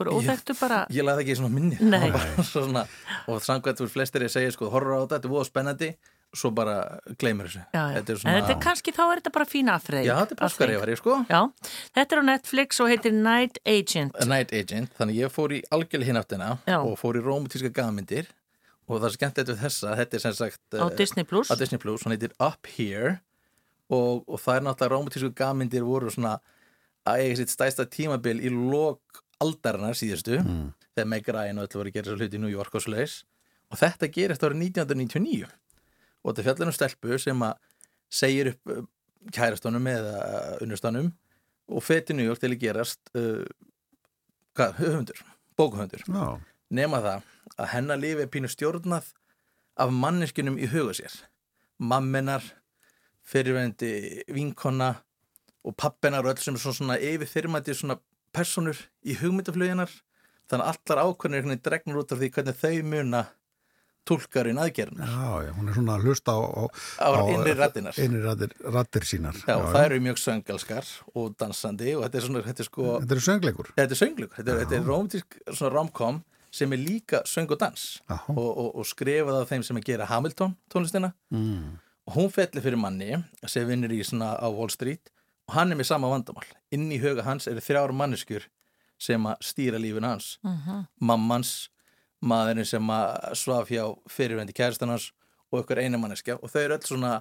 samkvæmt úr flestir ég segja sko, horror á þetta, þetta er búið spennandi svo bara gleymur þessu. Já, já. Þetta svona... En þetta er kannski, þá er þetta bara fína aðfreyð Já, þetta er páskarífari, sko. Já, þetta er á Netflix og heitir Night Agent. A Night Agent, þannig ég fór í algjörli hináttina og fór í romantíska gamindir og það er skemmt þetta við þessa þetta er sem sagt á uh, Disney Plus? á Disney Plus, hún heitir Up Here og, og það er náttúrulega romantísku gamindir voru svona að eiga sitt stæsta tímabil í lok aldarinnar síðustu mm. þegar Meg Ryan og öll voru að gera svo hluti í New York og svo leiðis og þetta gerist árið 1999 og þetta fjallar um stelpu sem að segir upp uh, kærastónum eða unnustanum og feti New York til að gerast uh, hvað, höfundur, bókuhundur no. nema það að hennar lífi er pínu stjórnað af manneskinum í huga sér. Mammenar fyrirvendi vinkonna og pappinar og öll sem er svona yfir þyrmandi svona personur í hugmyndaflöginar þannig að allar ákveðinir dregnur út af því hvernig þau muna tólkarinn aðgerðnar Já, já, hún er svona að hlusta á, á, á innri rattinar innri rattir, rattir sínar. Já, já það eru mjög söngalskar og dansandi og þetta er svona, þetta er sko Þetta er söngleikur. Þetta er söngleikur, þetta er, er romantísk svona romcom sem er líka söng og dans og, og, og skrifað af þeim sem er gera Hamilton tónlistina. Mm. og hún fellir fyrir manni sem vinnir í svona á Wall Street og hann er með sama vandamál. Inn í huga hans eru þrjár manneskur sem að stýra lífin hans. Uh mhm. -huh. mammans maðurinn sem að svaf hjá fyrirvendi kærstanars og ykkur einamanniska og þau eru öll svona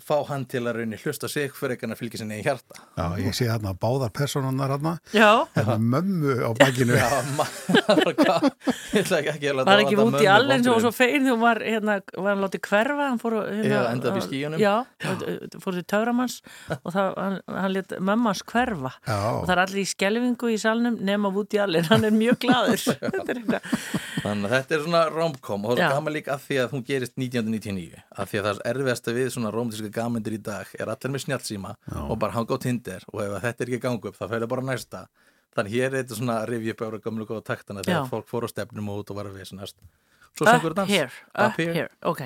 fá hann til að raunni hlusta sig fyrir ekki að fylgja sinni í hjarta. Já, ég sé hérna báðar personunar hérna hérna mömmu á bakinu. Já, maður ég ætla ekki að var ekki út í allen sem var svo fein þegar var hérna, var hann látið hverfa hann fór hérna, Já, endað í skíunum Já, fór til Tauramanns og það, hann, hann let mömmans hverfa. Já. og það er allir í skelvingu í salnum nema út í allen, hann er mjög gladur Þannig að þetta er svona romkom og það er gaman líka að því að hún gerist 1999 að því að það er erfiðast við svona romantísk íslenska gamendur í dag er allir með snjálfsíma og bara hanga á tindir og ef þetta er ekki gangu upp þá fyrir bara næsta. Þannig hér er þetta svona rivju upp ára gamlu góða taktana þegar fólk fór á stefnum út og var að við næst. Svo up here, up, up here. here, ok.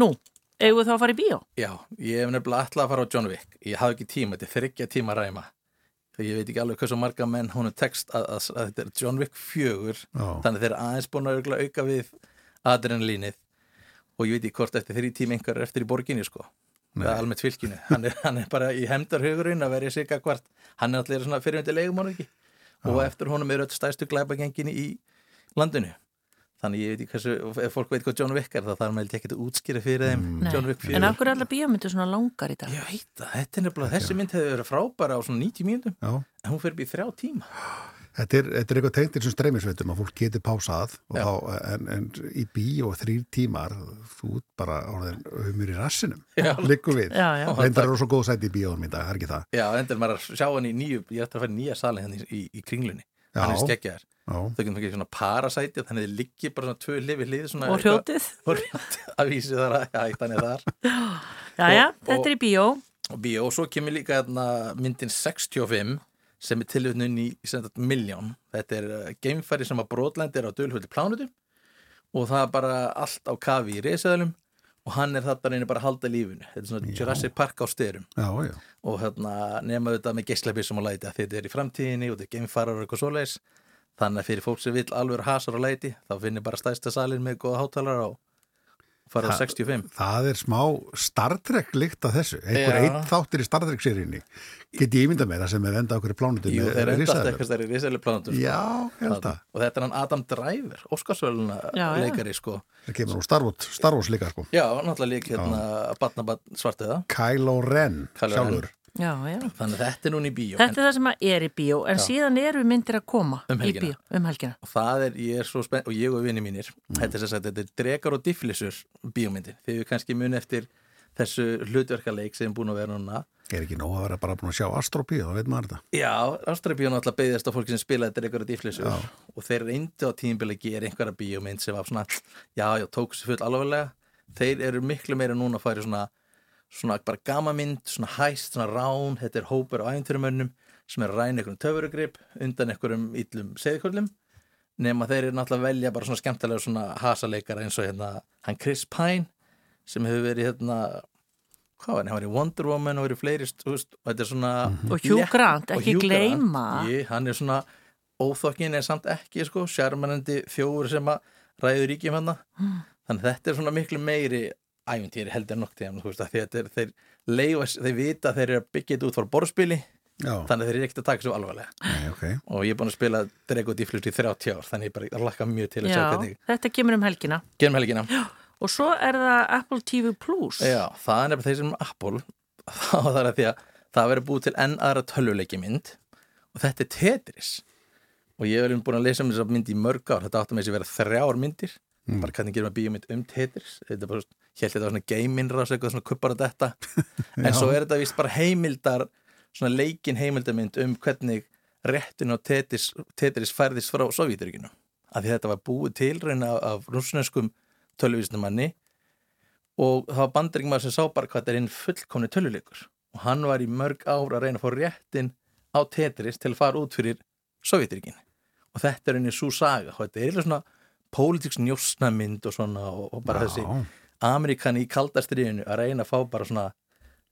Nú, Egu þá að fara í bíó? Já, ég hef nefnilega alltaf að fara á John Wick. Ég hafði ekki tíma, þetta er þryggja tíma ræma. Þegar ég veit ekki alveg hversu marga menn hún er text að, að, að þetta er John Wick fjögur Já. þannig þeir aðeins búin að auka við adrenalínið. Og ég veit ekki hvort eftir þrjí tíma einhver er eftir í borginni sko. Eða almennt fylkinu hann er, hann er bara í hemdarhugurinn að verja sig hvart hann er allir svona fyrirhundi leigumán ekki? Og eftir honum eru öll stærstu glæpagengin í landinu. Þannig ég veit ekki hversu, ef fólk veit hvað John Wick er þá þarf maður ekki að útskýra fyrir þeim Mm. John Wick 4 En af hverju er allar bíómyndir svona langar í dag? Ég veit það, þetta er nefnilega, þessi mynd hefur verið frábæra á svona 90 mínútum. Já. en hún fyrir býð þrjá tíma Þetta er, þetta er eitthvað tengt eins og streymisveitum að fólk geti pásað og Já. þá, en, en í bí og þrýr tímar þú ert bara orðin umur í rassinum Já. liggur við Já, já. reyndar eru svo góð sæti í bíónum í dag, það er ekki það Já, endur maður að sjá hann í nýju ég ætti að fara í nýja sali hann í, í, í kringlunni Já. hann er skeggjaðar, Já, þau getum ekki svona parasæti þannig þið liggi bara svona tvö lifi hlið Og hrjótið? að vísi þar að já, þannig er þar Jæja, Og- þetta er í bíó. og bíó og svo kemur líka myndin 65 sem er tilvöndun í miljón þetta er uh, geimfæri sem að brotlendir á dölhulli plánutum og það er bara allt á kafi í reysæðalum og hann er þarna reynir bara að halda lífinu. Þetta er svona Jurassic Park á styrum og hérna nema þetta með geislabissum og læti að þetta er í framtíðinni og þetta er geimfarar og eitthvað svoleiðis. Þannig að fyrir fólk sem vill alveg hasar og læti þá finnir bara stæsta salin með góða hátalara og fara á Ha- 65 Það er smá Star Trek líkt af þessu. Einhver Já. einn þáttir í Star Trek seríunni. Get ég ímynda með það sem er enda okkur í plánutum Jú, þeir enda eitthvað stærri risæli planetum Já, ég held það. og þetta er hann Adam Driver, Óskarsvöluna Já, já. leikari sko. Það kemur úr Star Wars, Star Wars líka sko. Já, náttúrulega lík hérna batnabat svartiða Kylo Ren Kylo Ren. Já, já. þannig að þetta er núna í bíó Þetta er það sem er í bíó, en síðan eru myndir að koma Um í helgina. bíó, um helgina. og það er, ég er svo spennt og ég og vinni mínir þetta er sem sagt, þetta er drekar og difflisur bíómyndin, þegar við kannski mun eftir þessu hlutverkaleik sem er búin að vera núna Er ekki nóg að vera bara búin að sjá Astropíu, þá veit maður þetta Já, Ástrabíón alltaf beðist á fólki sem spilaði drekar og difflisur Já. og þeir reyndu á tímbil að gera einhverja bíómynd sem var svona, já, já, tók sér full alvarlega þeir eru miklu meira núna að fara í svona, svona bara gamamynd, svona hæst, svona rán þetta er hópur á æfinturumönnum sem er að ræna einhverjum töfurugrip undan einhverjum illum seðikvöldum nema þeir eru náttúrulega að velja bara svona skemmtilega svona hasaleikara eins og hérna hann Chris Pine sem hefur verið hérna hvað var hann, hann var í Wonder Woman og verið fleiri veist, og þetta er svona Og Hugh létt- Grant, og ekki Hugh Grant, gleyma. ég, hann er svona óþokkin er samt ekki sko, sjarmanandi þjóður sem að ræður ríkjum hann þannig að þetta er svona miklu meiri æfintýri heldur nokk tíðan þú veist að þetta er, þeir leifa, þeir vita að þeir eru að byggja þetta út frá borðspili Já, þannig að þeir eru ekkert að taka svo alvarlega. Nei, ok. Og ég er búin að spila Drego Difflust í 30 ár þannig ég bara lakka mjög til að sjá Já, hvernig þetta kemur um helgina. gerum helgina. Og svo er það Apple TV Plus. Já, það er nefnilega þeir sem Apple þá það er að því að það verður búið til enn aðra tölvuleiki mynd og þetta er Tetris. Og ég hef búin að lesa um þessa mynd í mörg ár þetta þess að vera þrjár myndir. Bara hvernig gerum við bíómynd um Tetris þetta er bara, hér þetta var svona game-innrás eitthvað svona kuppar að þetta en svo er þetta vist bara heimildar svona leikin heimildarmynd um hvernig réttin á Tetris, Tetris færðist frá Sovjeturíkinu af því þetta var búið til reyna af rúsneskum tölvuvísnumanni og það var bandaringmaður sem sá bara hvað þetta er einn fullkomni töluleikur og hann var í mörg ár að reyna að fá réttin á Tetris til að fara út fyrir Sovjetiríkin og þetta er einnig svo saga. Og þetta er eiginlega svona pólitíks njósnamynd og svona og, og bara Já. þessi Amerikani í kaldastriðinu að reyna að fá bara svona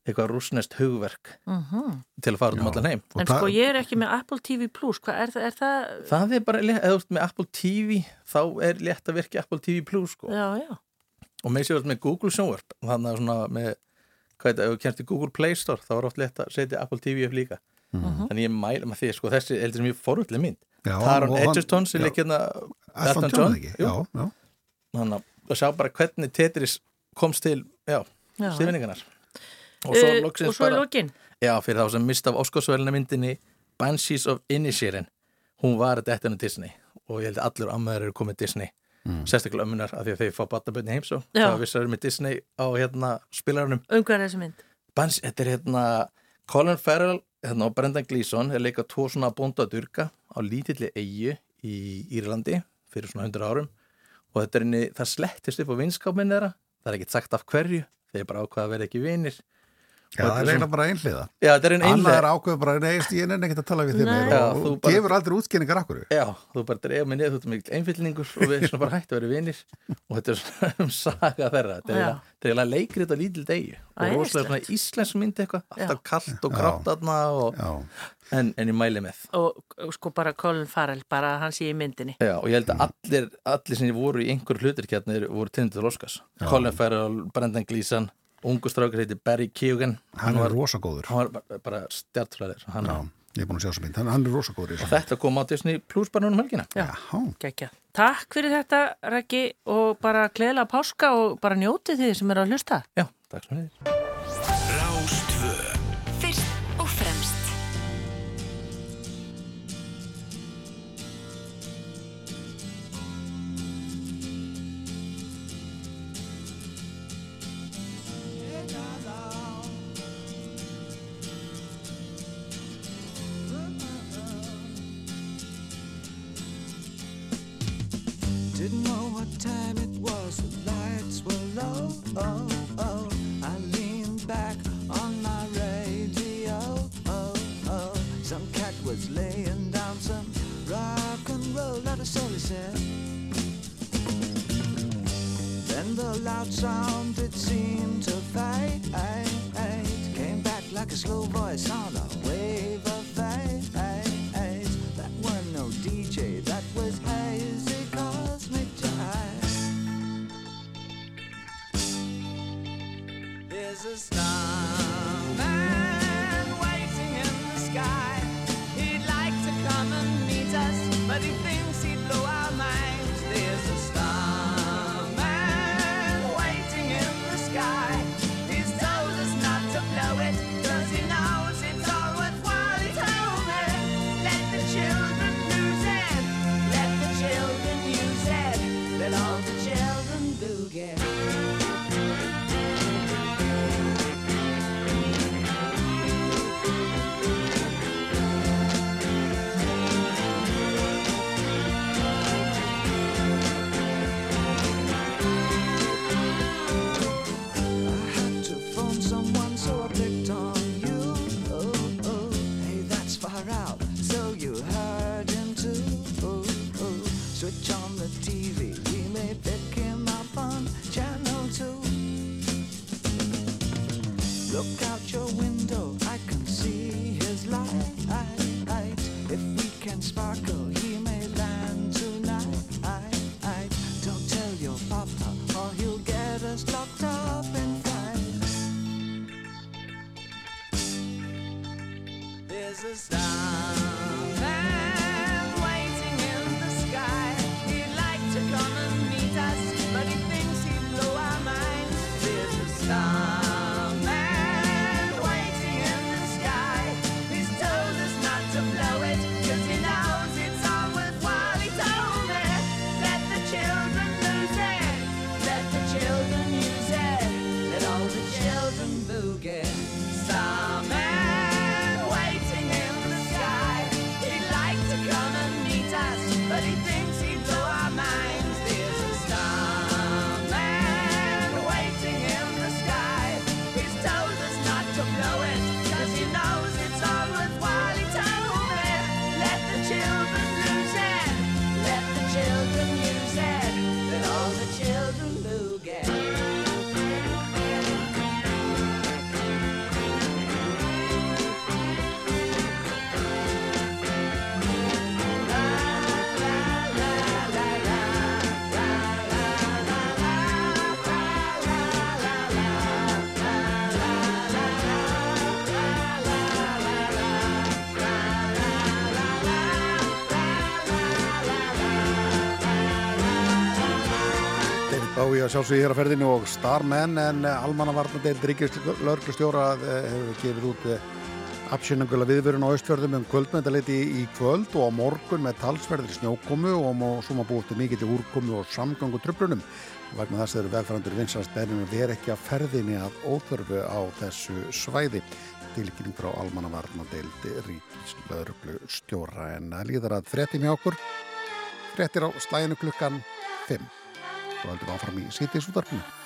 eitthvað rúsnest hugverk Mhm. til að fara út um allan heim. En sko ég er ekki með Apple TV Plus, hvað er? Er það... það er bara, eða þú ert með Apple TV þá er létt að virka Apple TV Plus sko. Já, já. og með sér með Google sjónvarp þannig að svona með hvað er þetta, ef þú kemst í Google Play Store þá er oft létt að setja Apple TV upp líka. Þannig ég mæla með því, sko, þessi heldur sem ég forvöldlega mynd. Taron Edgerton sem leikir hérna þannig að sjá bara hvernig Tetris komst til, já, já. stifningarnar og svo Uh, loksins og svo er bara lokin. já, fyrir þá sem mista af Óskarsvælina myndinni Banshees of Inisherin hún var þetta eftir Disney. Og ég held að allur ammaður eru komið Disney. Sérstaklega ömmunar af því að þeir fá batnabönni heims og það vissar með Disney á hérna spilarunum Um hvað er þessi mynd? Bans, þetta er hérna Colin Farrell hérna, og Brendan Gleeson er leika tvo svona bónda durka á lítilli eigu í Írlandi fyrir svona 100 árum og þetta er henni, það slettist upp á vinskapminn þeirra. Það er ekkert sagt af hverju. Þeir bara ákvaða að vera ekki vinir Já, það er eiginlega bara einhliða. Já, þetta er Annað einlega er ákveð bara, neist, ég nefn ekkert að tala við Nei. meira Já, og, þú og bara- gefur aldrei útskynningar akkur. Já, þú bara dreifum mig niður, þú ert mikil einfyllingur og við erum svona bara hægt að vera vinir. Og þetta er svona um saga þeirra. Þetta er eiginlega- er leikrið á lítil degi. Og rosalega svona íslensk myndi eitthvað. Alltaf kallt og grátt aðna og, Já, en, en ég mæli með. Og og sko bara Colin Farrell, bara hann sé í myndinni. Já, og ég held að allir, allir sem voru í einhverju hlutirkjarnir voru tindur til Óskars Colin Farrell, Brendan Gleeson ungu strákur heiti Barry Keoghan hann var, er rosagóður. hann var bara, stjartflæðir hann, Já, ég er búin að sjá svo mynd. Hann, hann er rosagóður þessu. Þetta kom á Disney Plus bara núna um helgina Já, Já, geggja. Takk fyrir þetta, Rækki, og bara gleðilega páska og bara njótið þið sem eru að hlusta. Já, takk sem þið Rástvö the loud sound it seemed to fade. Came back like a slow voice on a wave of fade. That weren't no DJ, that was hazy cosmic jive. There's a starman að sjálfsögja hér á ferðinu og Starman en almannavarnadeild ríkislörglustjóra hefur gefið út absynningulega viðvörun á Östfjörðum um kvöldmyndaleiti í kvöld og á morgun með talsverðir snjókomu og svo má búið til mikill úrkomu og samgangu tröflunum. Vegna þess að eru vegfærandur vinsast bærinu ver ekki að ferðinni að óþörfu á þessu svæði. Tilkynning frá almannavarnadeild ríkislörglustjóra en líðar að frettin hjá okkur. Frettir á slæginu klukkan 5 og heldur áfram í sítið sútarpinu.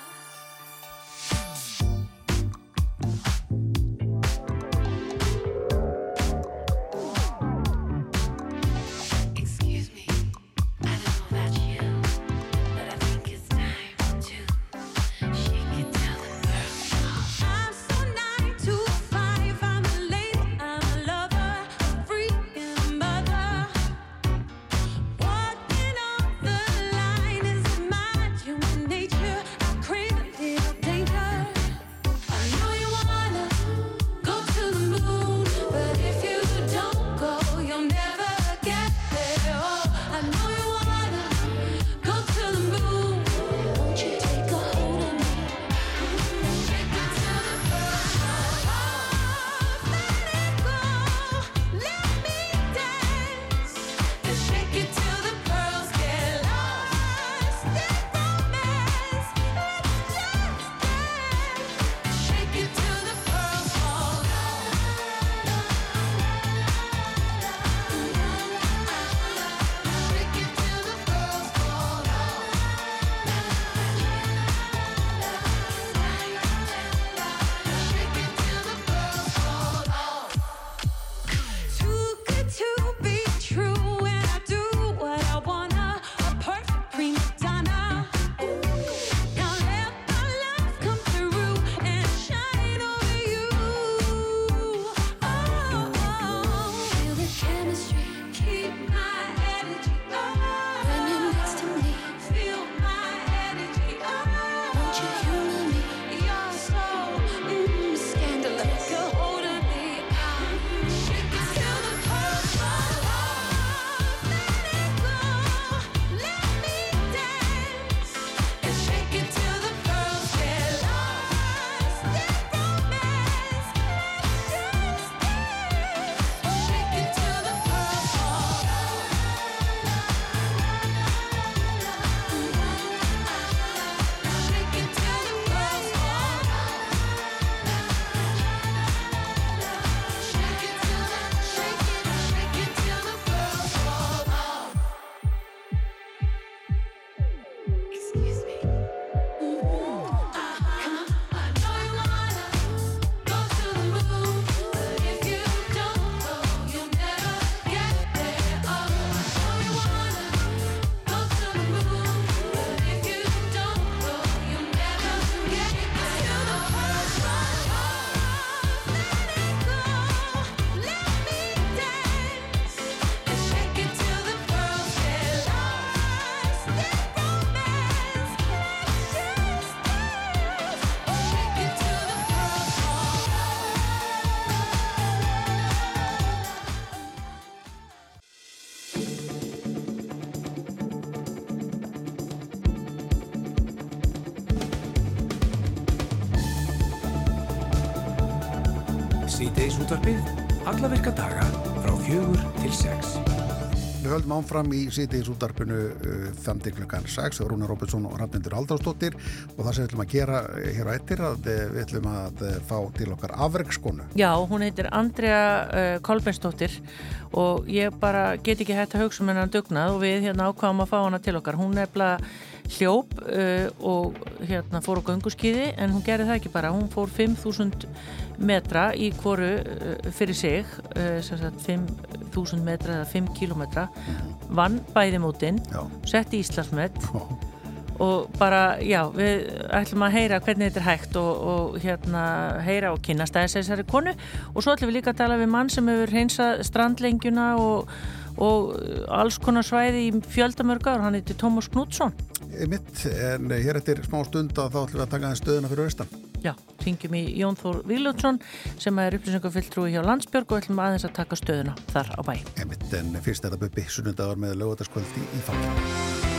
Alla virka daga frá fjögur til sex. Við höldum áfram í síðdeis útdarpinu uh, þann til klukkan 6, Rúnar Róbensson og Rafnendur Halldórsdóttir og það sem við ætlum að gera uh, hér á ettir að uh, við ætlum að uh, fá til okkar afregskonu. Já, hún heitir Andrea uh, Kolbensdóttir og ég bara get ekki hægt að hugsa um hennar dugnað og við hérna ákváðum að fá hana til okkar. Hún nefnilega hljóp uh, og hérna fór á gönguskiði en hún gerði það ekki bara. Hún fór 5.000 metra í hvoru uh, fyrir sig, uh, sem sagt 5.000 metra eða 5 kilometra, vann bæði mótin, setti Íslandsmet og bara, já, við ætlum að heyra hvernig þetta er hægt og, og hérna heyra og kynna stæðis þessari konu. Og svo ætlum við líka að tala við mann sem hefur hreinsað strandlengjuna og, og alls konar svæði í fjöldamörgar, hann heitir Tómas Knútsson Mitt, en uh, hér eftir smá stund að þá ætlum við að taka aðeins stöðuna fyrir austan. Já, ringjum í Jón Þór Viljótsson sem er upplýsingafylltrúi hjá Landsbjörg og ætlum aðeins að taka stöðuna þar á bæ Mitt, en fyrst er þetta buppi sunnundagar með lögataskvöldi í fanginu.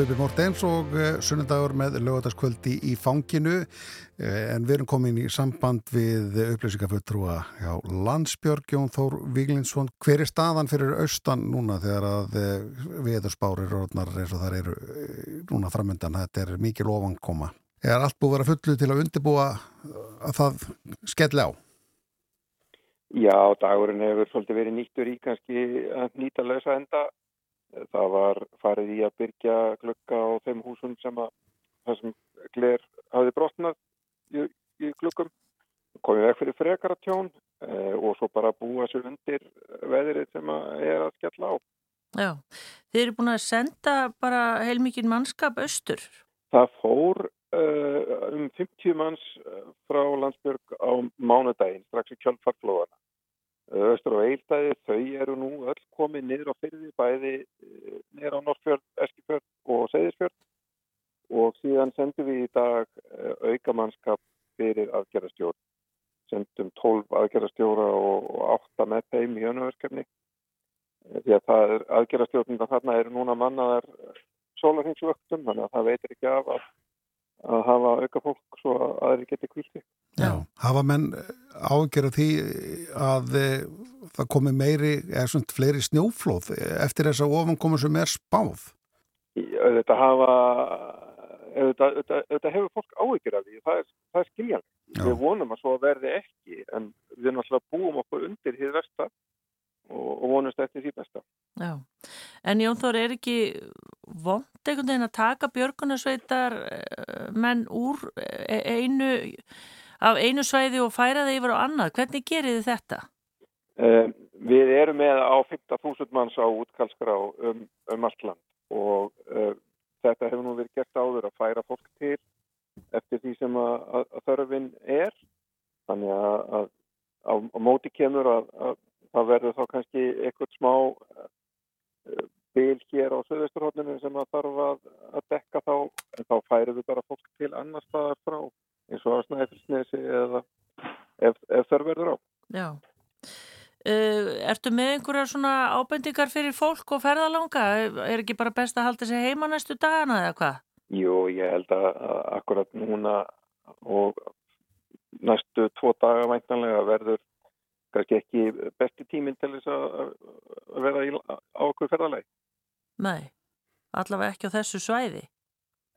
Bubi Mortens og uh, sunnundagur með lögataskvöldi í fanginu uh, en við erum komin í samband við upplýsingafulltrúa hjá Landsbjörg Jón Þór Víglinsson. Hver er staðan fyrir austan núna þegar að uh, viðurspárir orðnar eins og þar eru núna framöndan? Þetta er mikið lofankoma. Er allt búið að vera fullu til að undirbúa að það skelli á? Já, dagurinn hefur svolítið verið nýttur í kannski að nýta lausa enda Það var farið í að byrja glögga á þeim húsum sem að það sem gler hafi brotnað í, í glöggum. Komið vekk fyrir frekara tjón eh, og svo bara búa sér undir veðrið sem að er að skella á. Já, þið eru búin að senda bara heilmikið mannskap austur. Það fór uh, um 50 manns frá Landsbjörg á mánudaginn, strax í kjöldfarflóðana. Östur og Eildæði, þau eru nú öll komið niður á fyrði, bæði niður á Norrfjörð, Eskifjörð og Seyðisfjörð og síðan sendum við í dag aukamannskap fyrir aðgerðastjórn. Sendum 12 aðgerðastjóra og 8 með þeim í önuverkefni. Því að það er aðgerðastjórnum þarna eru núna mannaðar sólarhengsvöktum, þannig að það veitir ekki af að, að hafa auka fólk svo að aðri geti kvilti. Já, hafa menn ágjörða því að það komi meiri, eða svona fleiri snjóflóð eftir þess að ofan komur sem er spáð? Þetta hafa, þetta hefur fólk ágjörða því, það er, það er skiljanlega. Við vonum að svo verði ekki, en við náttúrulega búum okkur undir því versta og, vonumst eftir því besta. Já, en Jón Þór er ekki vond einhvern veginn að taka björgunarsveitar menn úr einu af einu svæði og færa það yfir á annað. Hvernig gerir þið þetta? Um, við erum með á 15.000 manns á útkallskrá um, um allt land og uh, þetta hefur nú verið gert áður að færa fólk til eftir því sem að, að, að þörfin er. Þannig að, að á, á móti kemur að það verður þá kannski eitthvað smá uh, bil hér á söðusturhóllinu sem að þarf að dekka þá en þá færum við bara fólk til annar staðar frá eins og að snæfilsnesi eða ef, ef þörf verður á. Já. Uh, ertu með einhverjar svona ábendingar fyrir fólk og ferðalanga? Er ekki bara best að halda sig heima næstu dagana eða hvað? Jú, ég held að, að akkurat núna og næstu tvo daga væntanlega verður kannski ekki besti tíminn til þess að vera í, á okkur ferðalagi. Nei, allavega ekki á þessu svæði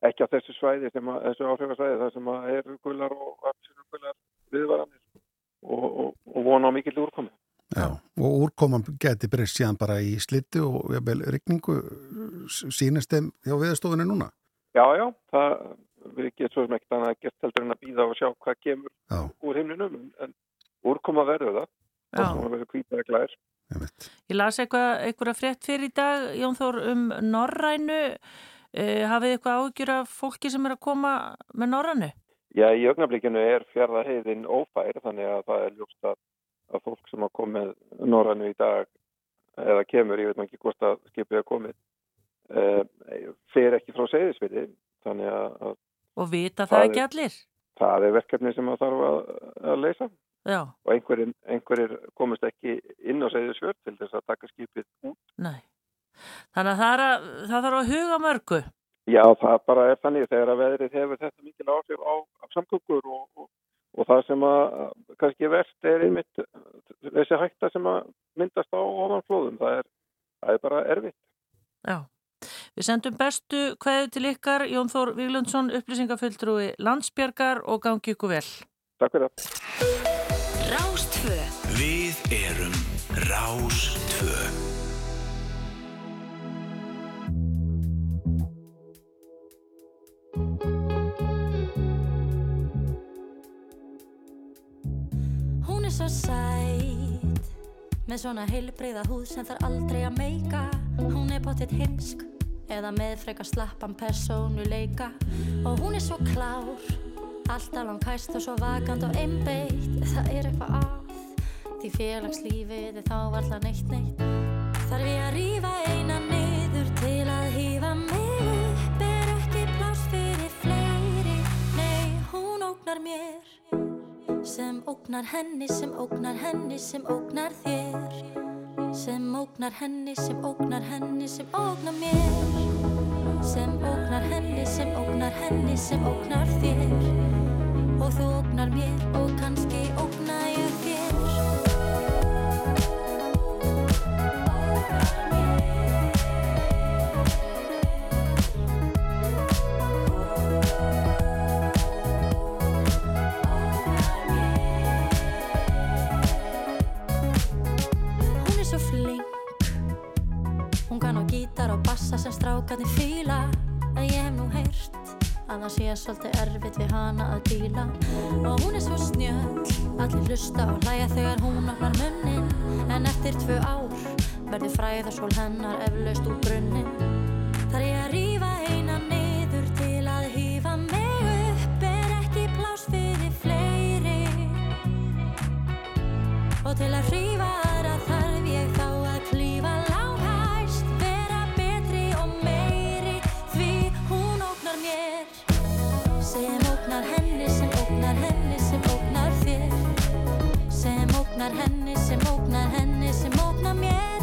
ekki á þessu svæði sem að, þessu áhrifasvæði þar sem að er gular og gular viðvaranir og, og, og vona á mikill úrkomi. Já, og úrkoman geti breyst síðan bara í slittu og vel, regningu sínist þeim hjá viðstofunni núna? Já, já, það við getum svo sem ekkert annað gert heldur en að býða og sjá hvað kemur já. úr heimlinum en úrkoma verður það og það verður kvítið að glæðir. Ég las eitthvað, eitthvað frétt fyrir í dag, Jón Þór, um Norrænu Uh, hafið þið eitthvað ágjur af fólki sem er að koma með norrannu? Já, í augnablikinu er fjárðarheiðin ófær þannig að það er ljóst að, að fólk sem að koma með norrannu í dag eða kemur, ég veit ekki hvort að skipið er komið uh, fer ekki frá segðisviti þannig að Og vita það, það ekki allir? Það er verkefni sem það þarf að, að leysa Já. og einhverjir, einhverjir komist ekki inn á segðisvört til þess að taka skipið út Nei Þannig að það, að, það þarf að huga mörgu. Já, það bara er þannig þegar að veðrið hefur þetta mikil áhrif á, á samgöngur og, og, og það sem að kannski verst er einmitt þessi hætta sem að myndast á ofanflóðum. Það er, það er bara erfitt. Já. Við sendum bestu hverju til ykkar, Jón Þór Víglundsson, upplýsingafulltrúi Landsbjörgar og gangi ykkur vel. Takk fyrir það. Rástvö. Við erum Rástvö. Hún er svo sætt Með svona heilbreyða húð sem þarf aldrei að meika Hún er bóttið heimsk Eða með frekar slappan persónuleika Og hún er svo klár Alltaf langkæst og svo vakant og einbeitt. Það er eitthvað að Því félagslífið er þá alltaf neitt neitt. Þarf ég að rífa eina niður til að hýfa mig? Upp Er ekki pláss fyrir fleiri. Nei, hún ógnar mér. Sem ógnar henni, sem ógnar henni, sem ógnar þér. Sem ógnar henni, sem ógnar henni, sem ógnar mér. Sem ógnar henni, sem ógnar henni, sem ógnar þér og þú ógnar mér og kannski ógna ég þér. Hún er svo flink. Hún kann á gítar og bassa sem strákarnir fíla En ég hef nú heyrt að það sé svolítið erfitt við hana að díla. Og hún er svo snjöll Allir hlusta og hlæja þegar hún opnar munnin. En eftir tvö ár verður fræðarsól hennar eflaust úr brunnin. Þar ég að rífa ógnar henni, sem ógnar henni, sem ógnar mér.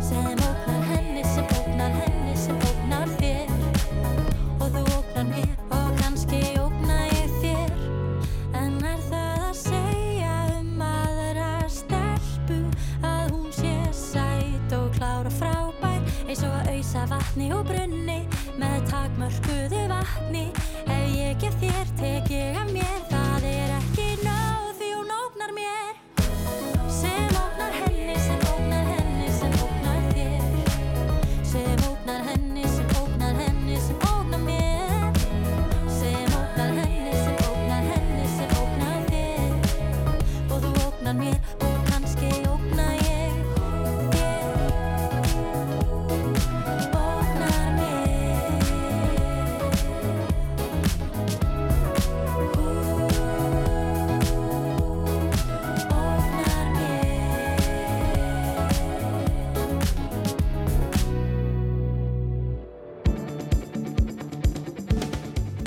Sem ógnar henni, sem ógnar henni, sem ógnar þér. Og þú ógnar mér og kannski ógna ég þér. En er það að segja um aðra stelpu að hún sé sæt og klár og frábær eins og að auðsa vatni og brunni með takmörkuðu vatni? Ef ég gef þér tek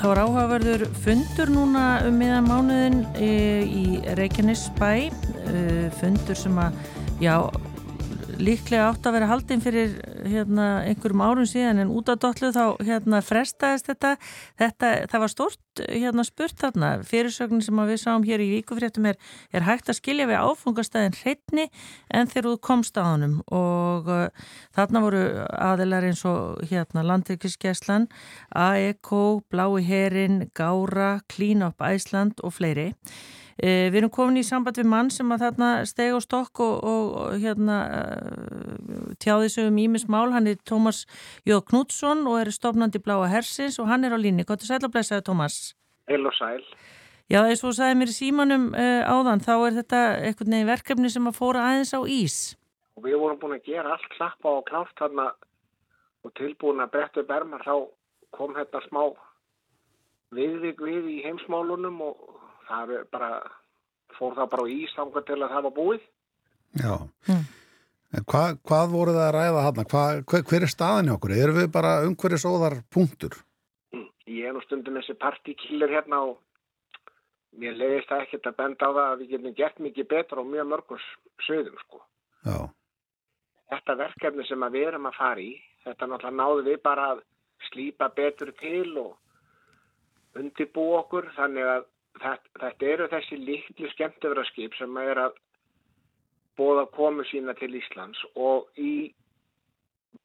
Það var áhugaverður fundur núna um miðan mánuðin e, í Reykjanesbæ, e, fundur sem að, já, líklega átt að vera haldinn fyrir hérna, einhverjum árum síðan en út af dollu þá hérna, frestaðist þetta. þetta. Það var stort hérna, spurt þarna, fyrirsögnin sem við sáum hér í vikufréttum er, er hægt að skilja við áfungastæðin hreitni en þegar þú komst á honum og uh, þarna voru aðilar eins og hérna, Landryggiskeslan, AEK, Blái Herin, Gára, Clean Up Æsland og fleiri. Eh, við erum komin í samband við mann sem að þarna steg á stokk og, og, og hérna uh, tjáði sig um Ímis Mál, hann er Tómas Jóð Knútsson og er stofnandi Bláa Hersins og hann er á línni. Gott að sæla að blæsaði Tómas. Heil og sæl. Já, eins og sagði mér í símanum uh, áðan, þá er þetta eitthvað neginn verkefni sem að fóra aðeins á ís. Og við vorum búin að gera allt klappa og klárt þarna og tilbúin að bretta upp ermar þá kom þetta smá viðvik við í heimsmálunum og það er bara, fór það bara á ís þangað til að það var búið. Já. En hvað, hvað voru það að ræða hann? Hver, hver er staðin hjá okkur? Erum við bara umhverjus óðar punktur? Ég er nú stundum þessi partíkillir hérna og mér leiðist það ekkert að benda á það að við getum gert mikið betra og mjög mörgum sögum sko. Já. Þetta verkefni sem að við erum að fara í, þetta náttúrulega náðu við bara að slípa betur til og undirbú okkur þannig að þetta, þetta eru þessi litlu skemmtöfraskip sem er að bóða komu sína til Íslands og í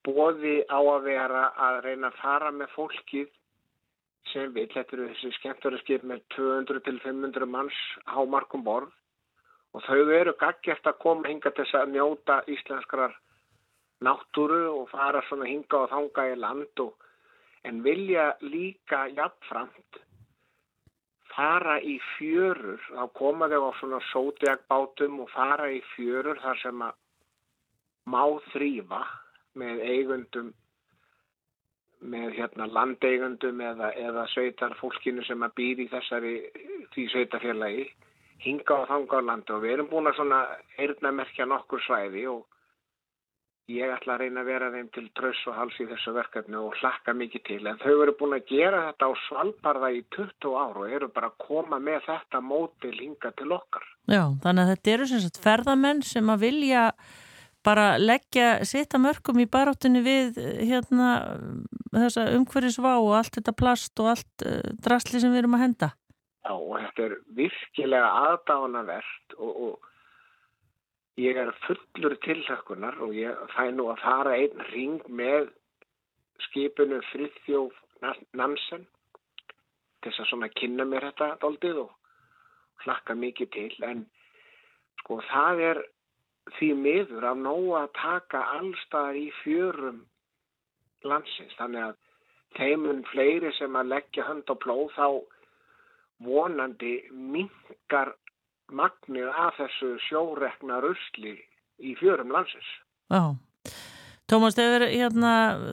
bóði á að vera að reyna að fara með fólkið sem þetta eru þessi skemmtöfraskip með 200 til 500 manns hámarkum borð og þau eru gaggjert að koma hinga til þess að njóta íslenskrar náttúru og fara svona hinga og þanga í land og, en vilja líka jafnframt fara í fjörur, þá koma þau á svona sótjagbátum og fara í fjörur þar sem að má þrýfa með eigundum, með hérna landeigundum eða, eða sveitarfólkinu sem að býr í þessari því sveitarfélagi, hinga á þanga á landi. Og við erum búin að svona eirnamerkja nokkur svæði og ég ætla að reyna að vera þeim til tröss og hals í þessu verkefni og hlakka mikið til en þau eru búin að gera þetta á svalbarða í 20 ár og eru bara að koma með þetta mótil hinga til okkar. Já, þannig að þetta eru sem sagt ferðamenn sem að vilja bara leggja sitt að mörgum í baráttunni við eh, hérna þessa umhverfisvá og allt þetta plast og allt uh, drasli sem við erum að henda. Já, og þetta er virkilega aðdánavert og, og ég er fullur tilhökkunar og ég fæ nú að fara einn ring með skipinu Friðþjóf Nansen til þess að svona kynna mér þetta doldið og hlakka mikið til. En sko það er því miður að nóga að taka allstaðar í fjörum landsins. Þannig að þeimun fleiri sem að leggja hönd á plóð þá vonandi minkar magnið af þessu sjórekna rusli í fjörum landsins. Já. Tómas, þegar hérna,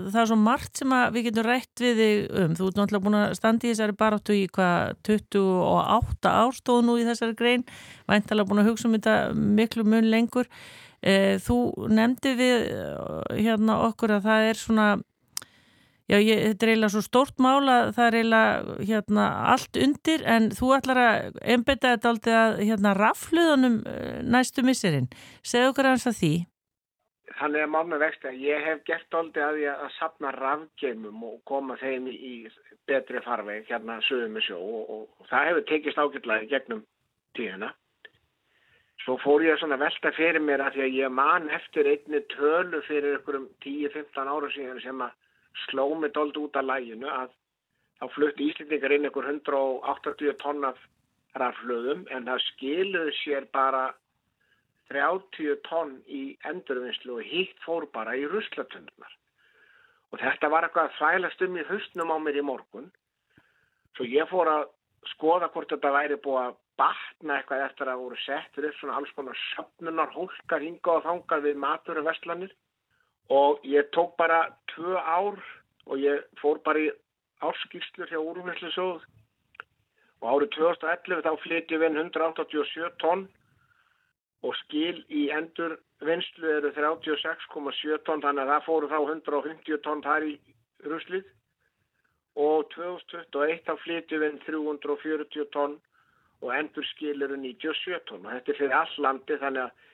það er svo margt sem við getum rætt við þig um. Þú ert náttúrulega búin að standa í þessari baráttu í hvað 28 ástóð nú í þessari grein. Væntalega búin að hugsa um þetta miklu mun lengur. Þú nefndi við hérna okkur að það er svona Já, ég, þetta er eiginlega svo stórt mála, það er eiginlega hérna, allt undir en þú ætlar að einbeta þetta aldrei að hérna, rafluðunum næstu misserinn. Segðu okkur aðeins að því. Þannig að mánu vext að ég hef gert aldrei að ég að sapna rafgeimum og koma þeim í betri farveg hérna sögum með sjó og, og, og það hefur tekist ágætlaði gegnum tíðina. Svo fór ég svona velta fyrir mér að að ég man eftir einni tölu fyrir ykkur um 10-15 ára síðan sem að sló mig dold út af læginu að þá flutti Íslendingar inn ykkur 180 tonn af raflöðum en það skiluði sér bara 30 tonn í endurvinnslu og hitt fór bara í ruslatundunar. Og þetta var eitthvað að þvælast um í höstnum á mér í morgun. Svo ég fór að skoða hvort þetta væri búið að batna eitthvað eftir að voru settur upp svona alls konar söpnunar hólkar hinga og þangar við matur og vestlanir og ég tók bara tvö ár og ég fór bara í árskýrslur hjá úrvinnslusjóð. Og árið 2011 þá flytjum við 187 tonn og skil í endur vinslu eru 36,7 tonn þannig að það fóru þá 150 tonn þar í ruslið. Og 2021 þá flytjum við 340 tonn og endur skil eru 97 tonn. Og þetta er fyrir all landi þannig að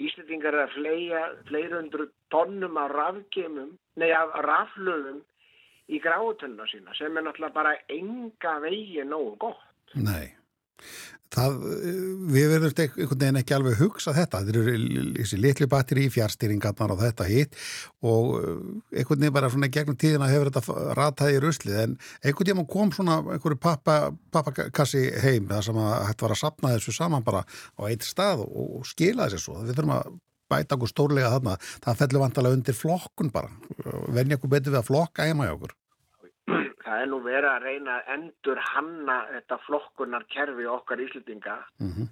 Íslandingar er að fleia fleirundru tonnum af rafgemum, nei af raflöðum í gráðutunna sína sem er náttúrulega bara enga vegi nógu gott. Nei, það, við verðum einhvern veginn ekki alveg hugsa þetta, þetta eru þessi litlu batteri, fjárstýringarnar og þetta hitt og einhvern veginn bara svona gegnum tíðina hefur þetta rataði í ruslið. En einhvern veginn kom svona einhverju pappa, pappakassi heim þar sem að hægt var að sapna þessu saman bara á eitt stað og skila þessu svo, við þurfum að bæta okkur stórlega þarna, það fellur vantalega undir flokkun bara, venja okkur betur við að flokka heima í okkur. Það er nú verið að reyna að endur hanna þetta flokkunar kerfi okkar íslendinga mm -hmm.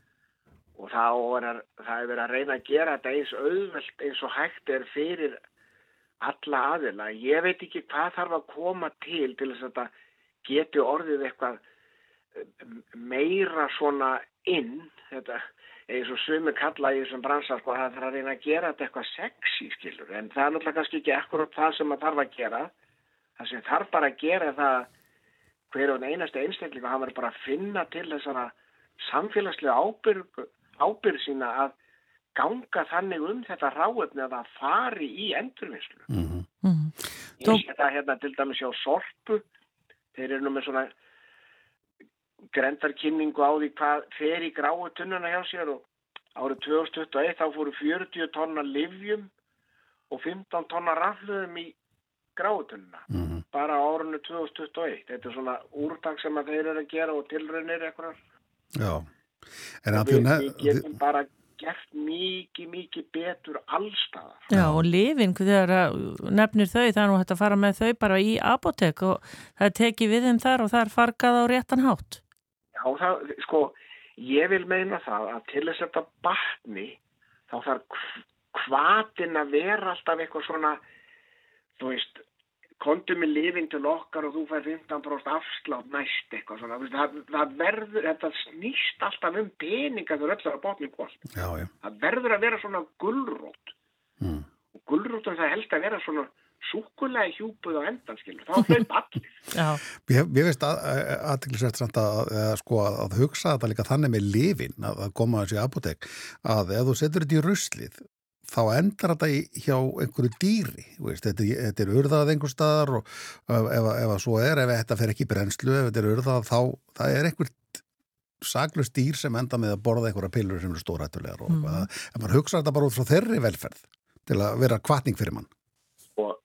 og það er, það er verið að reyna að gera þetta eins auðvelt eins og hægt er fyrir alla aðila. Ég veit ekki hvað þarf að koma til til þess að þetta geti orðið eitthvað meira svona inn þetta eins og sumir kalla í þessum bransar sko að það þarf að reyna að gera þetta eitthvað sexy skilur en það er náttúrulega kannski ekki ekkur það sem það þarf að gera það sem þarf bara að gera það hver og einasti einstaklinga hann verður bara að finna til þessara samfélagslega ábyrg, ábyrg sína að ganga þannig um þetta ráöfni að það fari í endurvinnslu mm -hmm. Mm -hmm. ég sé það hérna til dæmis hjá Sorpu þeir eru nú með svona grendarkynningu á því hvað fer í gráu tunnuna hjá sér og árið 2021 þá fóru 40 tonna livjum og 15 tonna rafluðum í gráu tunnuna mm -hmm. bara á árunni 2021 þetta er svona úrtak sem að þeir eru að gera og tilraunir eitthvað Já, en og að við, því við getum bara gert mikið, mikið betur allstaðar Já, og lifin, þegar að nefnir þau, það er nú hægt að fara með þau bara í apotek og það er tekið við þeim þar og það er fargað á réttan hátt. Já, það, sko, ég vil meina það að til þess að þetta batni, þá þarf hvatin að vera alltaf eitthvað svona, þú veist, kontu með lifin til okkar og þú fær 15% afslátt næst eitthvað svona, þú veist, það, það verður, þetta snýst alltaf um peninga þegar öll er að botni kvöld. Já, já. Það verður að vera svona gullrót Mm. og gullrótum það helst að vera svona súkulega hjúpuð á endan, skilur, þá hlaup allir. Mér, veist aðtiklisvært samt að, að, sko, að hugsa þetta líka þannig með lifin að, að koma þessi apotek að ef þú setur þetta í ruslið þá endar þetta í, hjá einhverju dýri þú veist, þetta, er- þetta er urðað einhver staðar og ef, ef, ef að svo er, ef þetta fer ekki í brennslu, ef þetta er urðað þá það er einhvert saklust dýr sem enda með að borða einhverja pillur sem eru stórættulegar og mm. ef maður hugsa þetta bara út frá þeirri velferð til að vera kvartning fyrir mann og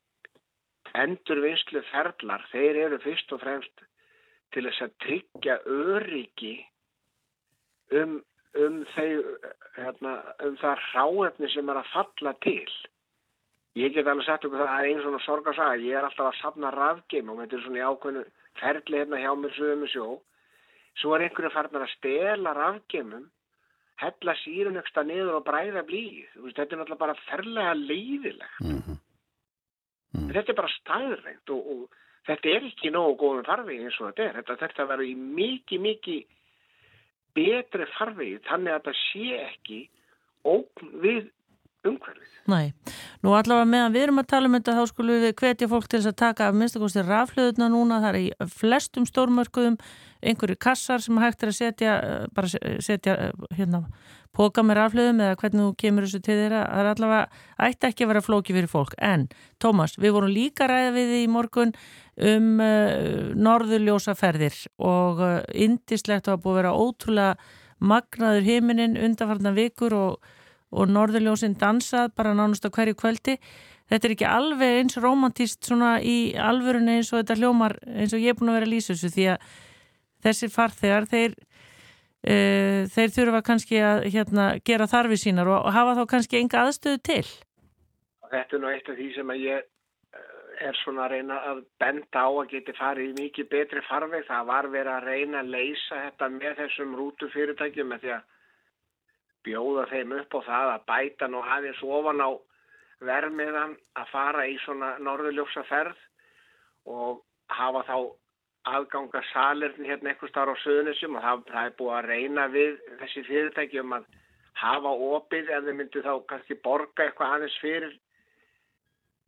endurvinnslu ferlar, þeir eru fyrst og fremst til þess að tryggja öryggi um, um, þeir, hérna, um það ráefni sem er að falla til. Ég get alveg sagt okkur það að einn svona sorgarsaga, ég er alltaf að safna rafgeim og þetta er svona í ákveðnu ferli hérna hjá mér sögum sjó. Svo er einhverju farnar að stela rafgeimum, hella sírun ekstra niður og bræða blíð. Þetta er náttúrulega bara ferlega leiðilegt. Mhm. Þetta er bara staðrænt og, og þetta er ekki nógu góðum farvegi eins og þetta er. Þetta þurft að vera í mikið, mikið betri farvegi þannig að þetta sé ekki ógn við umhverfið. Nei, nú allavega meðan við erum að tala um þetta þá skulum við hvetja fólk til þess að taka af minnstakosti rafhlöðuna núna, það er í flestum stórmörkuðum einhverju kassar sem hægt er að setja eh, bara se- setja eh, hérna póka með rafhlöðum eða hvernig þú kemur þessu til þeirra, það er allavega ætti ekki að vera flóki fyrir fólk, en Tómas, við vorum líka ræða við í morgun um uh, norðurljósaferðir og uh, indislegt og að búið að vera ótrúlega magnaður heiminin undanfarnar vikur og og norðurljósin dansað bara nánast á hverju kvöldi. Þetta er ekki alveg eins romantíst svona í alvörunni eins og þetta hljómar eins og ég er búin að vera að lýsa þessu því að þessir farþegar þeir, uh, þeir þurfa kannski að hérna, gera þarfi sínar og, og hafa þá kannski enga aðstöðu til. Þetta er nú eitt af því sem að ég eh, er svona að reyna að benda á að geti farið í mikið betri farveg. Það var verið að reyna að leysa þetta með þessum rútufyrirtækjum því að bjóða þeim upp á það að bæta nú aðeins ofan á vermiðan að fara í svona norðurljósa ferð og hafa þá aðganga salirni hérna einhver starf á söðunisjum og það, það er búið að reyna við þessi fyrirtæki um að hafa opið ef þau myndu þá kannski borga eitthvað aðeins fyrir.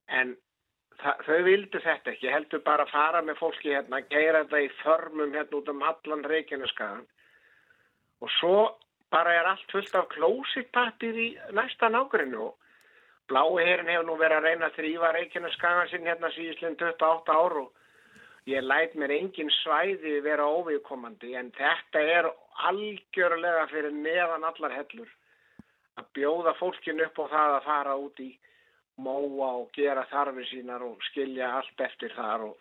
En það, þau vildu þetta ekki, heldur bara að fara með fólki hérna, geira þetta í förmum hérna út um allan Reykjaneskaðan og svo bara er allt fullt af klósitpapir í næsta nágrinu og blái herin hefur nú verið að reyna að þrýfa Reykjaneskaðan sinn hérna síðislega 28 ár og ég læt mér engin svæði vera óviðkomandi en þetta er algjörlega fyrir neðan allar hellur að bjóða fólkin upp á það að fara út í móa og gera þarfir sínar og skilja allt eftir þar og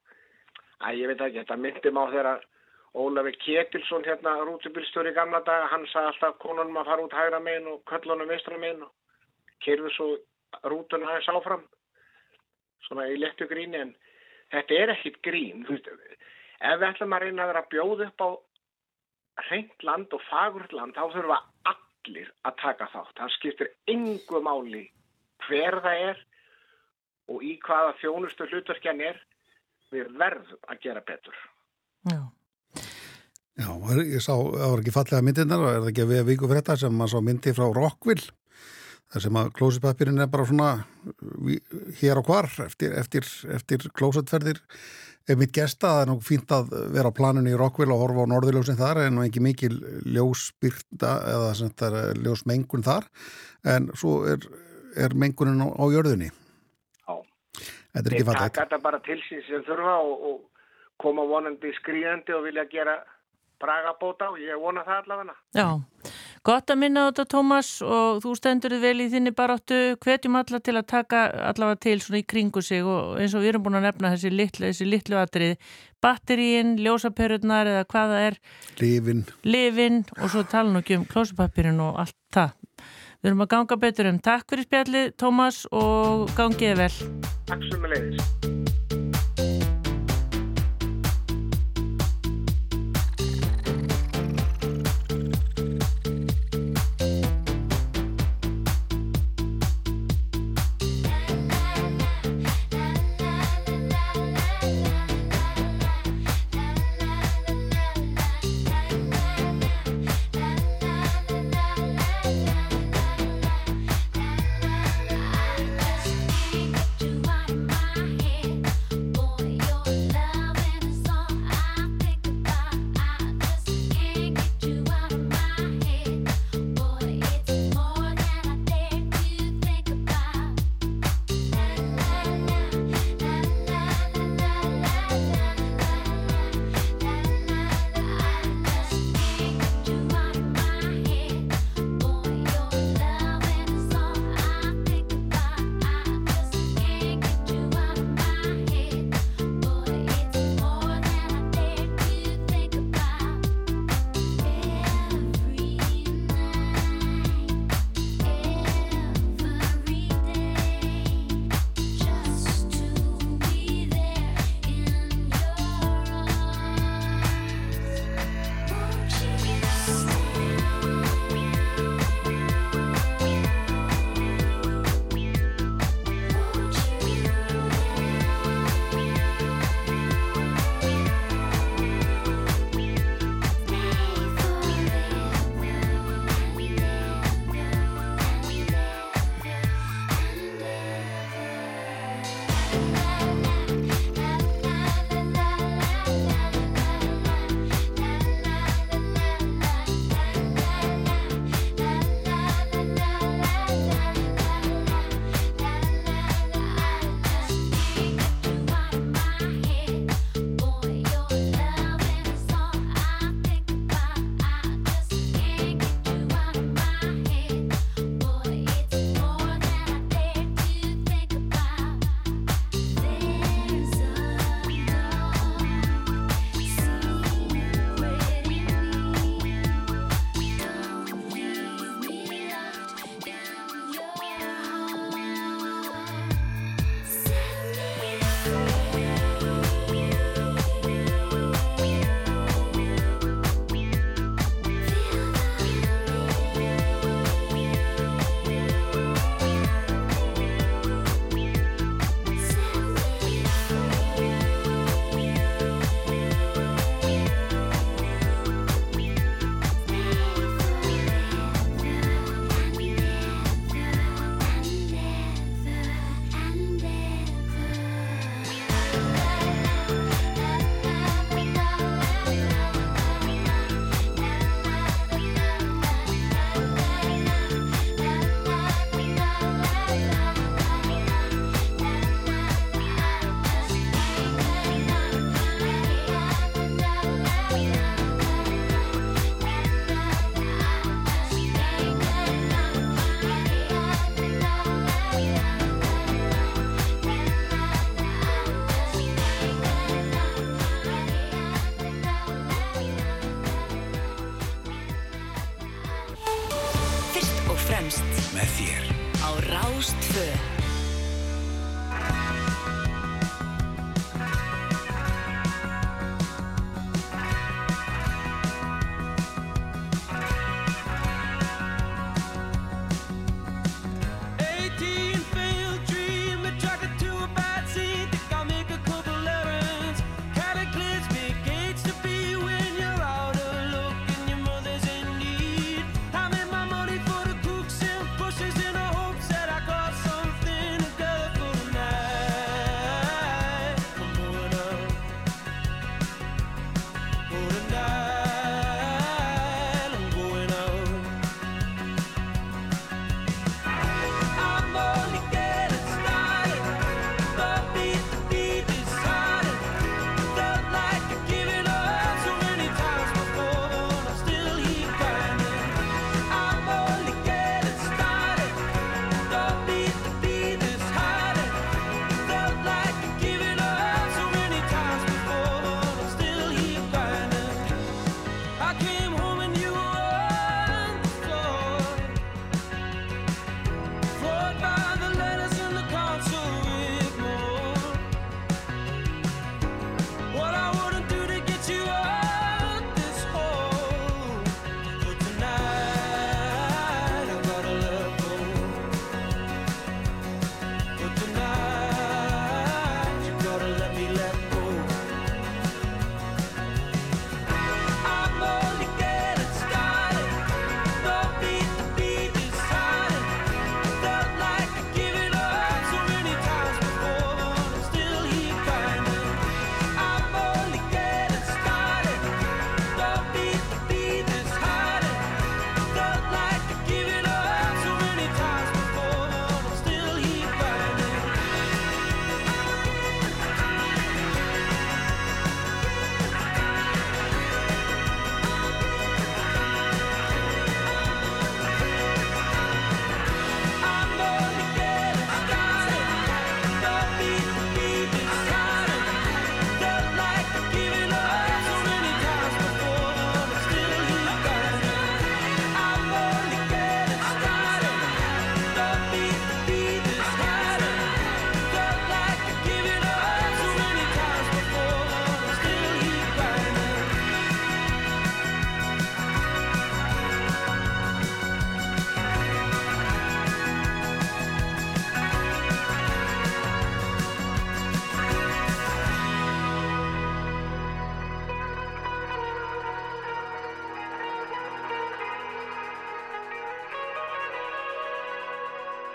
að ég veit ekki, þetta myndi má þegar Ólafi Ketilsson hérna rútubilstjóri í gamla daga, hann sagði alltaf konunum að fara út hægra megin og köllunum vestra megin og kyrðu svo rútun aðeins áfram svona í lettu gríni en þetta er ekkit grín veist, ef við ætlum að reyna að vera að bjóða upp á hreint land og fagurt land þá þurfa allir að taka þátt. Það skiptir engu máli hver það er og í hvaða þjónustu hlutverkjan er. Við verðum að gera betur. Já. Já, ég sá, það var ekki fallega myndirnar og er það ekki að við viku fyrir þetta sem maður sá myndi frá Rockville þar sem að klósitpapirinn er bara svona ví- hér og hvar eftir, eftir, eftir klósitferðir ef mitt gesta, það er nú fínt að vera á planinu í Rockville og horfa á norðurljósin þar en ekki mikil ljósbyrta eða er ljósmengun þar en svo er, er mengunin á, á jörðunni. Já. Þetta er ekki fallegt. taka þetta bara til sem þurfa og, og koma vonandi skrýðandi og vilja gera bragabóta og ég vona það allavega. Já, gott að minna þetta Tómas og þú stendur þið vel í þinni baráttu. Hvetjum alla til að taka allavega til svona í kringu sig og eins og við erum búin að nefna þessi litlu, þessi litlu atrið batteríin, ljósaperurnar eða hvað það er. Lífin lifin og svo tala nú ekki um klósupapirinn og allt það. Við erum að ganga betur um. Takk fyrir spjallið Tómas og gangiði vel. Takk sem með leiðis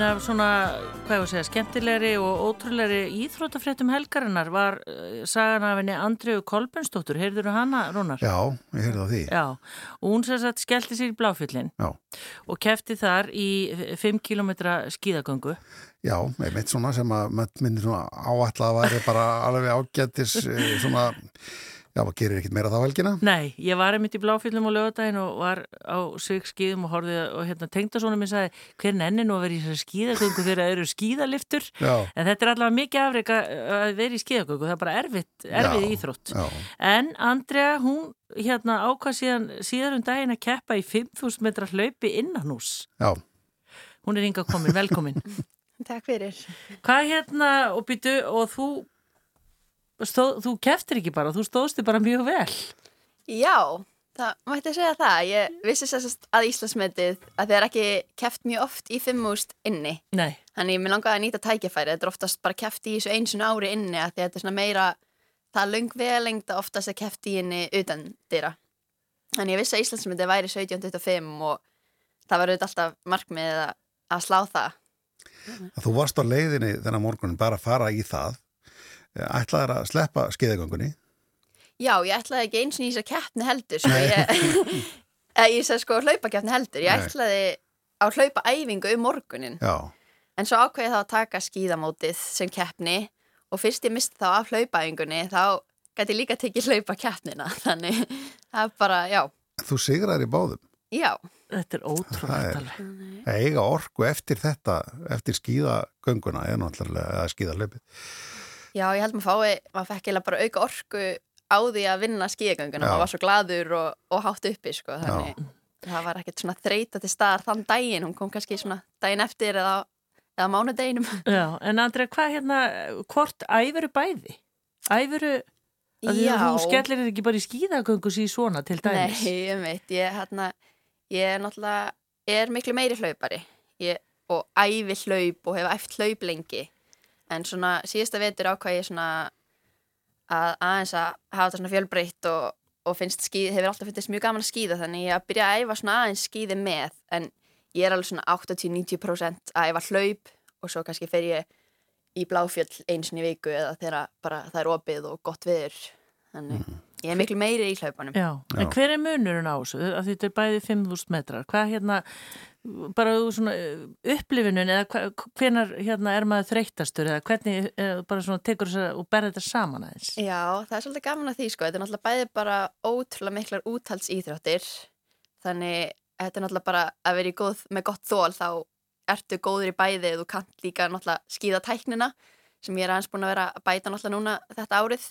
Eina svona, hvað ég var að segja, skemmtilegri og ótrúlegri íþróttafréttum helgarinnar var uh, sagan af henni Andriu Kolbensdóttur. Heyrður þú hana, Rúnar? Já, ég heyrði á því. Já, og hún sér satt skellti sér í bláfjöllin Já. og kefti þar í 5 km skíðagöngu. Já, einmitt svona sem að myndir svona áætla að væri bara alveg ágættis eh, svona, já, maður gerir ekkert meira þá helgina. Nei, ég var einmitt í bláfjöllum á lögadaginn og var á svig skíðum og horfið og hérna tengda svona minn sagði hver nenni nú að vera í þessari skíðagöngu þegar það eru skíðaliftur Já. en þetta er allavega mikið afreika að vera í skíðagöngu, það er bara erfitt, erfið Já, íþrótt. Já, En Andrea, hún hérna ákvað síðan síðar um daginn að keppa í 5000 metra hlaupi innanús. já, Hún er yngar komin, velkomin. Takk fyrir. Hvað hérna, og býtu, og þú, stóð, þú keftir ekki bara, þú stóðst þig bara mjög vel. Já, það mætti segja það. Ég vissi sérst að Íslandsmetið að þið er ekki keft mjög oft í fimmúst inni. Nei. Þannig mér langaði að nýta tækifæri. Þetta er oftast bara keft í þessu eins og ári inni að því að þetta er svona meira, það er löng velengt að oftast er keft í inni utan dyra. Þannig ég vissi að Íslandsmetið væri 1725 og það var auðvitað alltaf markmið að, að slá það. þú varst á leiðinni þennan morgunin bara að fara í það. Ætlaðir að sleppa skeiðagöngunni. Já, ég ætlaði ekki eins og að keppni heldur sko. ég, ég sagði sko hlaupakeppni heldur ég Nei. ætlaði á hlaupaæfingu um morgunin Já, en svo ákveði ég þá að taka skíðamótið sem keppni og fyrst ég misti þá af hlaupaæfingunni þá gæti ég líka tekið hlaupakeppnina þannig það er bara, já, þú sigraðir í báðum. já Þetta er Það ótrúlega er alveg. að eiga orku eftir þetta, eftir skíðagönguna eða skíðalöpið. Já, ég held maður fái, maður fekk eða bara auka orku á því að vinna skíðagönguna Já. maður var svo gladur og, og hátt uppi sko, þannig það var ekkert svona þreita til staðar þann daginn, hún kom kannski svona daginn eftir eða, eða mánudeginum Já, en Andrea, hvað hérna, hvort æfuru bæði? Æfuru, að því Já. að þú skellir ekki bara í skíðagöngu síðan svona til dæmis. Nei, ég veit, ég, hérna, ég er náttúrulega, er miklu meiri hlaupari ég, og æfi hlaup og hef æft hlaup lengi en svona síðasta vetur ákvað ég svona að aðeins að hafa þetta svona fjölbreytt og, og finnst skíð, hefur alltaf finnst mjög gaman að skíða þannig ég að byrja að æfa svona aðeins skíði með. En ég er alveg svona 80-90% að æfa hlaup og svo kannski fer ég í bláfjöll eins og í viku eða þegar bara það er opið og gott viður þannig ég er miklu meiri í hlaupunum. Já, en hver er munurinn á þessu? Þetta er bæði 5.000 metrar. Hvað hérna, bara svona uh, upplifinun eða hvenar hérna er maður þreyttastur eða hvernig eða bara svona tekur þess og berða þetta saman aðeins? Já, það er svolítið gaman að því sko, þetta er náttúrulega bæði bara ótrúlega miklar úthaldsýþróttir þannig þetta er náttúrulega bara að vera góð, með gott þól þá ertu góður í bæði þú kannt líka náttúrulega skýða tæknina sem ég er aðeins búin að vera að bæta náttúrulega núna þetta árið.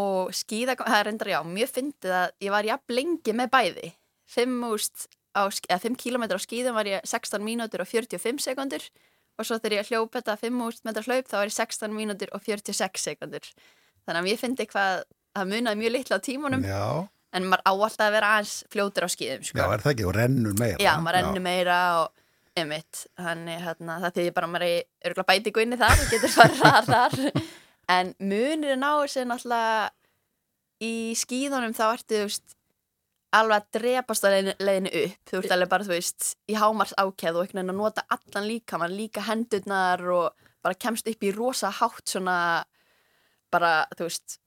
Og skýða, það er reyndar já, mjög fyndið að ég var jafn lengi með bæði. 5, úst, á, eða 5 km á skýðum var ég 16 mínútur og 45 sekundur og svo þegar ég hljóp þetta 5 metra hlaup þá var ég 16 mínútur og 46 sekundur þannig að ég fyndi hvað það munaði mjög litla á tímunum Já, en maður á alltaf að vera aðeins fljótur á skýðum sko. já, er það ekki, og rennur meira. Já, maður rennur meira og einmitt, þannig hérna, það þýðir bara að maður er örgulega bætingu inni þar og getur farið ræðar þar. En munirinn á þessu náttúrulega í skíðunum þá ertu þú veist, alveg að drepast á leiðinu, upp. Þú ert alveg bara, þú veist, í hámars ákæð og einhvern veginn að nota allan líka mann líka hendurnar og bara kemst upp í rosa hátt svona bara, þú veist,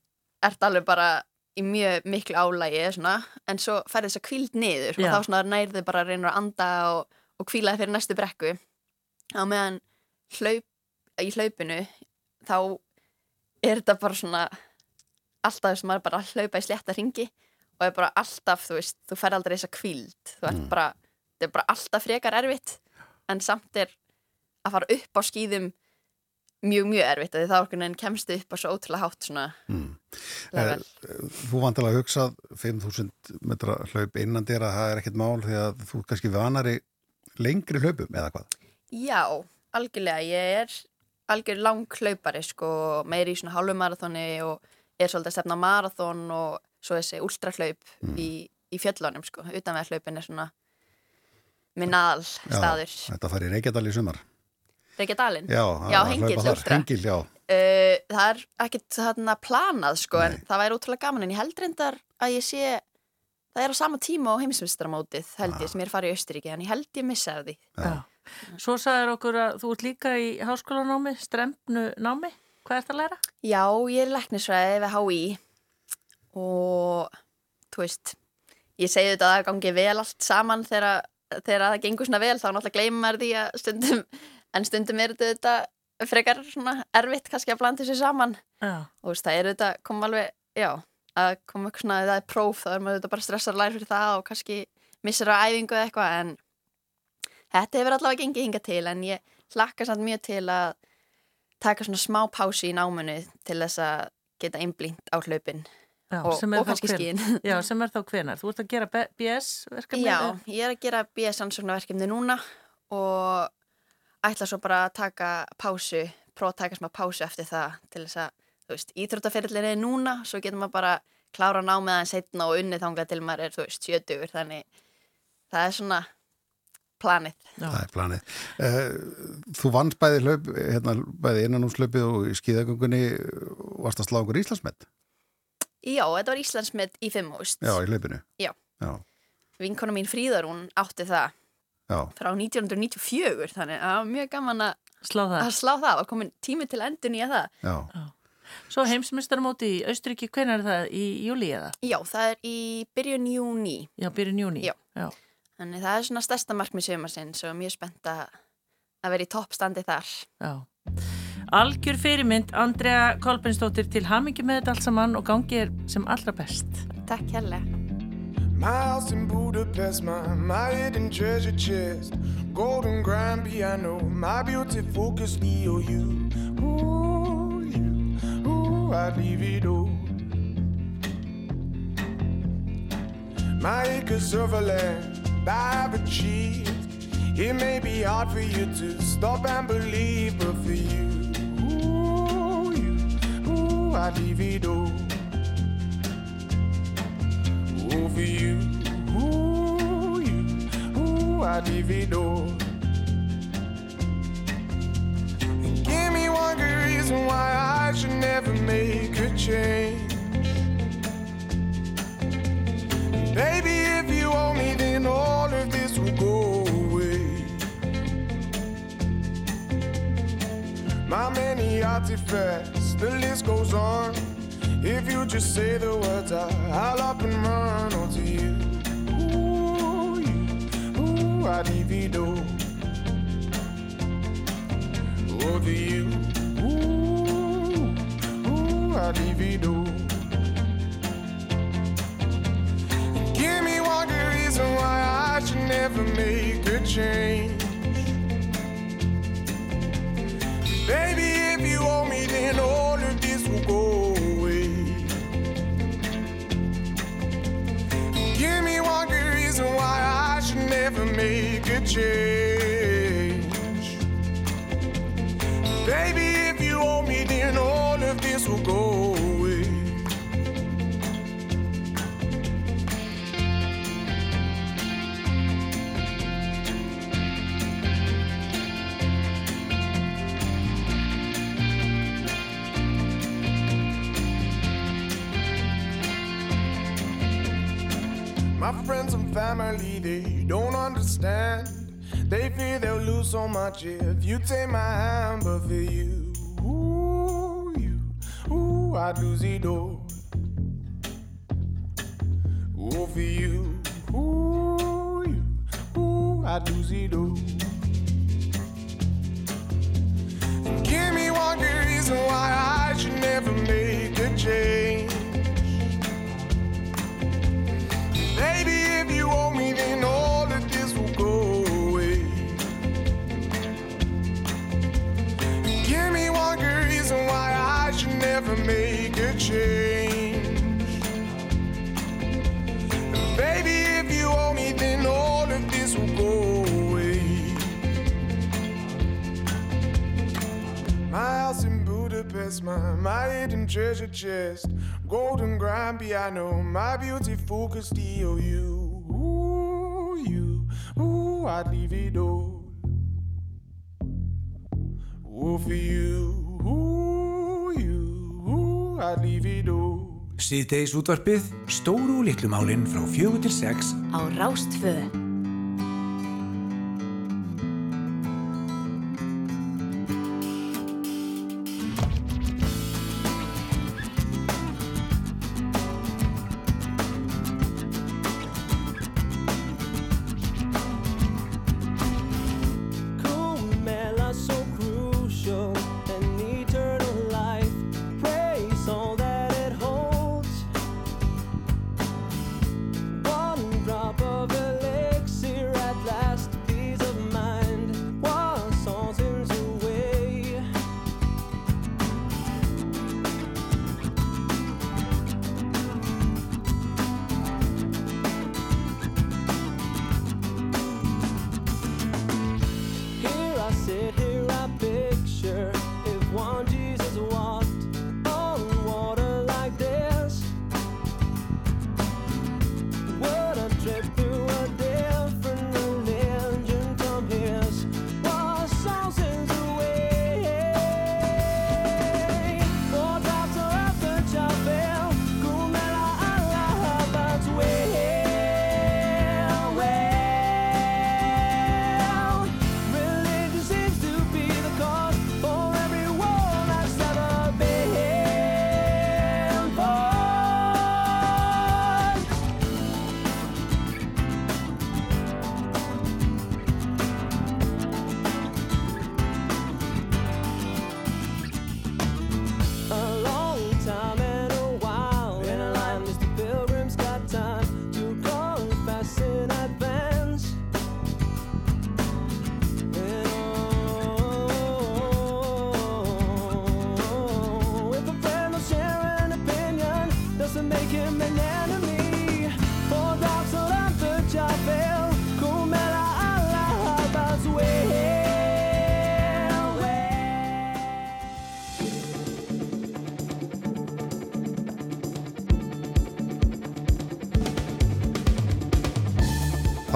ert alveg bara í mjög miklu álægi svona, en svo færði þess að kvíld niður Já. og þá svona nærði bara að reyna að anda og, og kvílaði fyrir næstu brekku. Á meðan hlaup, í hlaupinu þá er þetta bara svona alltaf þess að maður bara að hlaupa í slétta ringi og er bara alltaf, þú veist, þú fær aldrei þessa kvíld þú ert bara, þetta er bara alltaf frekar erfitt en samt er að fara upp á skýðum mjög, mjög erfitt því þá okkur en kemstu upp á svo ótrúlega hátt svona level. Eh, Þú vantilega hugsað 5.000 metra hlaup innan þér að það er ekkert mál því að þú ert kannski vanari lengri hlaupum eða hvað? Já, algjörlega, ég er algjör lang hlaupari sko, meiri í svona hálfumarathoni og er svolítið að stefna marathon og svo þessi ultrahlaup í, í fjöllunum sko, utanveg hlaupin er svona minn aðal staður. Já, þetta fari í Reykjadal í sumar. Reykjadalinn? Já, já ultra. Hengill, já. Uh, það er ekkert þarna planað sko, en það væri útrúlega gaman en ég held reyndar að ég sé það er á sama tíma á heimsmyndstaramótið held ég sem ég er farið í Austuríki en ég held ég missa af því Já. Svo sagður okkur að þú ert líka í háskólanámi, strempnu námi. Hvað ert að læra? Já, ég er læknisfræði við HÍ og þú veist, ég segi þetta að það gangi vel allt saman þegar, þegar það gengur svona vel þá náttúrulega gleymar því að stundum en stundum er þetta frekar svona erfitt kannski að blanda þessu saman Já. og þú veist, það er þetta kom alveg, já, að koma svona, það er próf, þá er maður þetta bara stressar að læra fyrir það og kannski missir á æfingu eða eitthvað en þetta hefur allavega gengið hinga til en ég hlakka samt mjög til að taka svona smá pási í náminu til þess að geta einblínt á hlaupin Já, og, sem er og kannski skín Já, sem er þá hvenar. Þú ert að gera B- BS verkefni? Já, ég er að gera BS-ansóknarverkefni núna og ætla svo bara að taka pásu, prófa að taka smá pásu eftir það til þess að, þú veist, íþróttaferðlir er núna, svo getur maður bara klára námið aðeins setna og unnið þangað til maður er, þú veist, sjötugur, þannig það er svona planið. Það er planið. Eh, Þú vannst bæði hlaup, hérna, bæði innanúmslaupið og í skíðagöngunni varst að slá okkur Íslandsmet. Já, þetta var Íslandsmet í 5.000. Já, í hlaupinu. Já, Já, vinkona mín Fríðar, hún átti það já. frá 1994, þannig að það var mjög gaman að slá það, að slá það og komin tími til endun í það. Já. Svo heimsmyndstarmóti í Austuríki, hvenar er það? Í júli eða? Já, það er í byrjun júni. Já, byrjun júni. Já. Já. Þannig það er svona stærsta markmið sömarsins og mjög spennt að að vera í toppstandi þar. Já. Algjör fyrirmynd, Andrea Kolbensdóttir til hamingi með þetta allt saman og gangi er sem allra best. Takk hérlega. My house in Budapest, my, my hidden treasure chest, golden grand piano, my beauty focus EOU. Ooh, you, ooh, I'd leave it all. My acres of land I've achieved. It may be hard for you to stop and believe, but for you, all. Ooh, for you, ooh, you, ooh, it all. And give me one good reason why I should never make a change. Baby, if you owe me, then all of this will go away. My many artifacts, the list goes on. If you just say the words, I, I'll up and run onto you. Ooh, you, ooh, I divido. Over you, ooh, ooh, I divido. Give me one good reason why I should never make a change. Baby, if you owe me, then all of this will go away. Give me one good reason why I should never make a change. Baby, My friends and family, they don't understand. They fear they'll lose so much if you take my hand, but for you, ooh, you, ooh, I'd lose it all. Ooh, for you, ooh, you, ooh, I'd lose it all. Give me one good reason why I should never make a change. Change. Baby, if you me, then all of this will go away. My house in Budapest, my, my hidden treasure chest, golden grand piano, my beautiful Castillo, you, ooh, you, ooh, I'd leave it all. Ooh, for you, leave it all. Síðdeis útvarpið, stóru og litlu málinn frá fjögur til sex á Rástfö.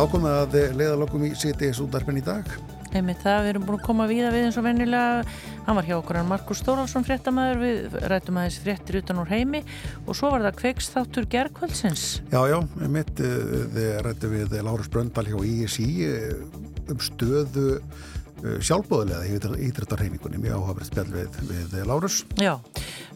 Þá komum við að leiðalokum í CTS útdarpin í dag. Einmitt það, við erum búin að koma víða við eins og vennilega, hann var hjá okkur hann Markus Stórálsson fréttamaður, við rættum aðeins fréttir utan úr heimi og svo var það kveiks þáttur gerðkvöldsins. Já, já, mitt, þið rættum við Lárus Bröndal hjá ISI um stöðu sjálfbóðulega í íþrættarreiningunni, mjög áhafrið spjall við, við Lárus. Já,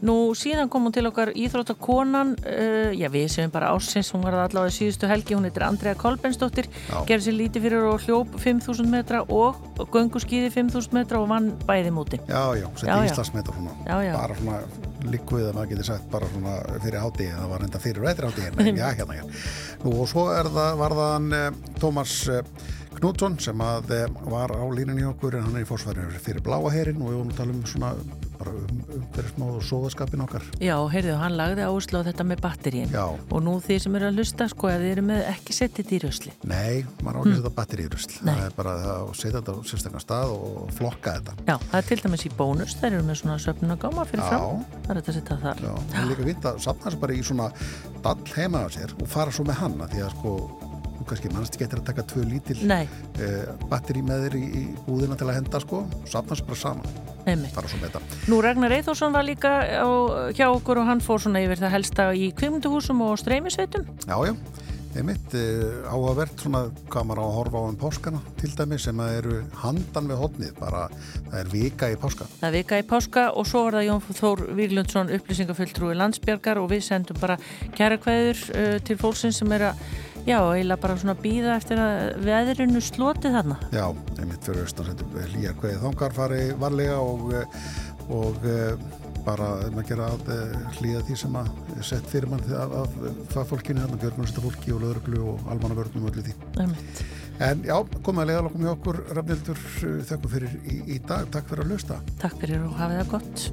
nú síðan kom hún til okkar íþróttakonan, uh, já við séum bara ársins, hún var allavega síðustu helgi, hún heitir Andrea Kolbensdóttir, gerði sér lítið fyrir og hljóp 5.000 metra og göngu skýði 5.000 metra og vann bæði múti. Já, já, setti Íslandsmetra svona, já, já. bara svona líkuð að maður getur sagt bara svona fyrir hátíð, það var enda fyrir og eftir hátíð, en já, hérna, hérna. Nú og svo það, var það hann eh, Tómas eh, Knútsson sem að eh, var á línunni okkur en hann er í fórsvæðinu fyrir bláaherin og við vorum að tala um svona bara um, umhverfismáð og sóðaskapin okkar. Já, heyrðu, hann lagði áherslu á þetta með batterín Já. og nú þeir sem eru að lusta sko, að þeir eru með ekki settið í rusli. Nei, maður á ekki að setja batteri í rusli það er bara að setja þetta á sérstaklega stað og flokka þetta. Já, það er til dæmis í bónus, þeir eru með svona söfnunagáma fyrir fram, það er þetta að setja þar. Já, það er líka vitt að sapna þessu bara í svona dall heima á sér og fara svo með hanna því að sko þú kannski mannst ekki eftir að taka tvö lítil uh, batteri með þér í, í búðina til að henda sko, sapna þessu bara saman Nú Ragnar Eithórsson var líka á, hjá okkur og hann fór svona yfir það helsta í kvimunduhúsum og streymisveitum. Já, já, einmitt uh, áhugavert svona hvað maður á að horfa á um páskana til dæmi sem að eru handan við hodnið bara, það er vika í páska. Það er vika í páska og svo var það Jón Þór Víglundsson upplýsingafulltrúi landsbjörgar og við sendum bara kæra kveður uh, til fólksins sem er að Já, eiginlega bara svona býða eftir að veðrinu sloti þarna. Já, einmitt fyrir austan setjum hlýja hverju þangar fari varlega og, og bara um að gera að hlýja því sem að sett fyrir mann af, af fólkinu, hérna björgunstaf fólki og löðruglu og almannavörnum og öllu því. Einmitt. En já, komið að leiðalokum hjá okkur, Rafnildur, þakku fyrir í, í dag. Takk fyrir að lusta. Takk fyrir og hafið það gott.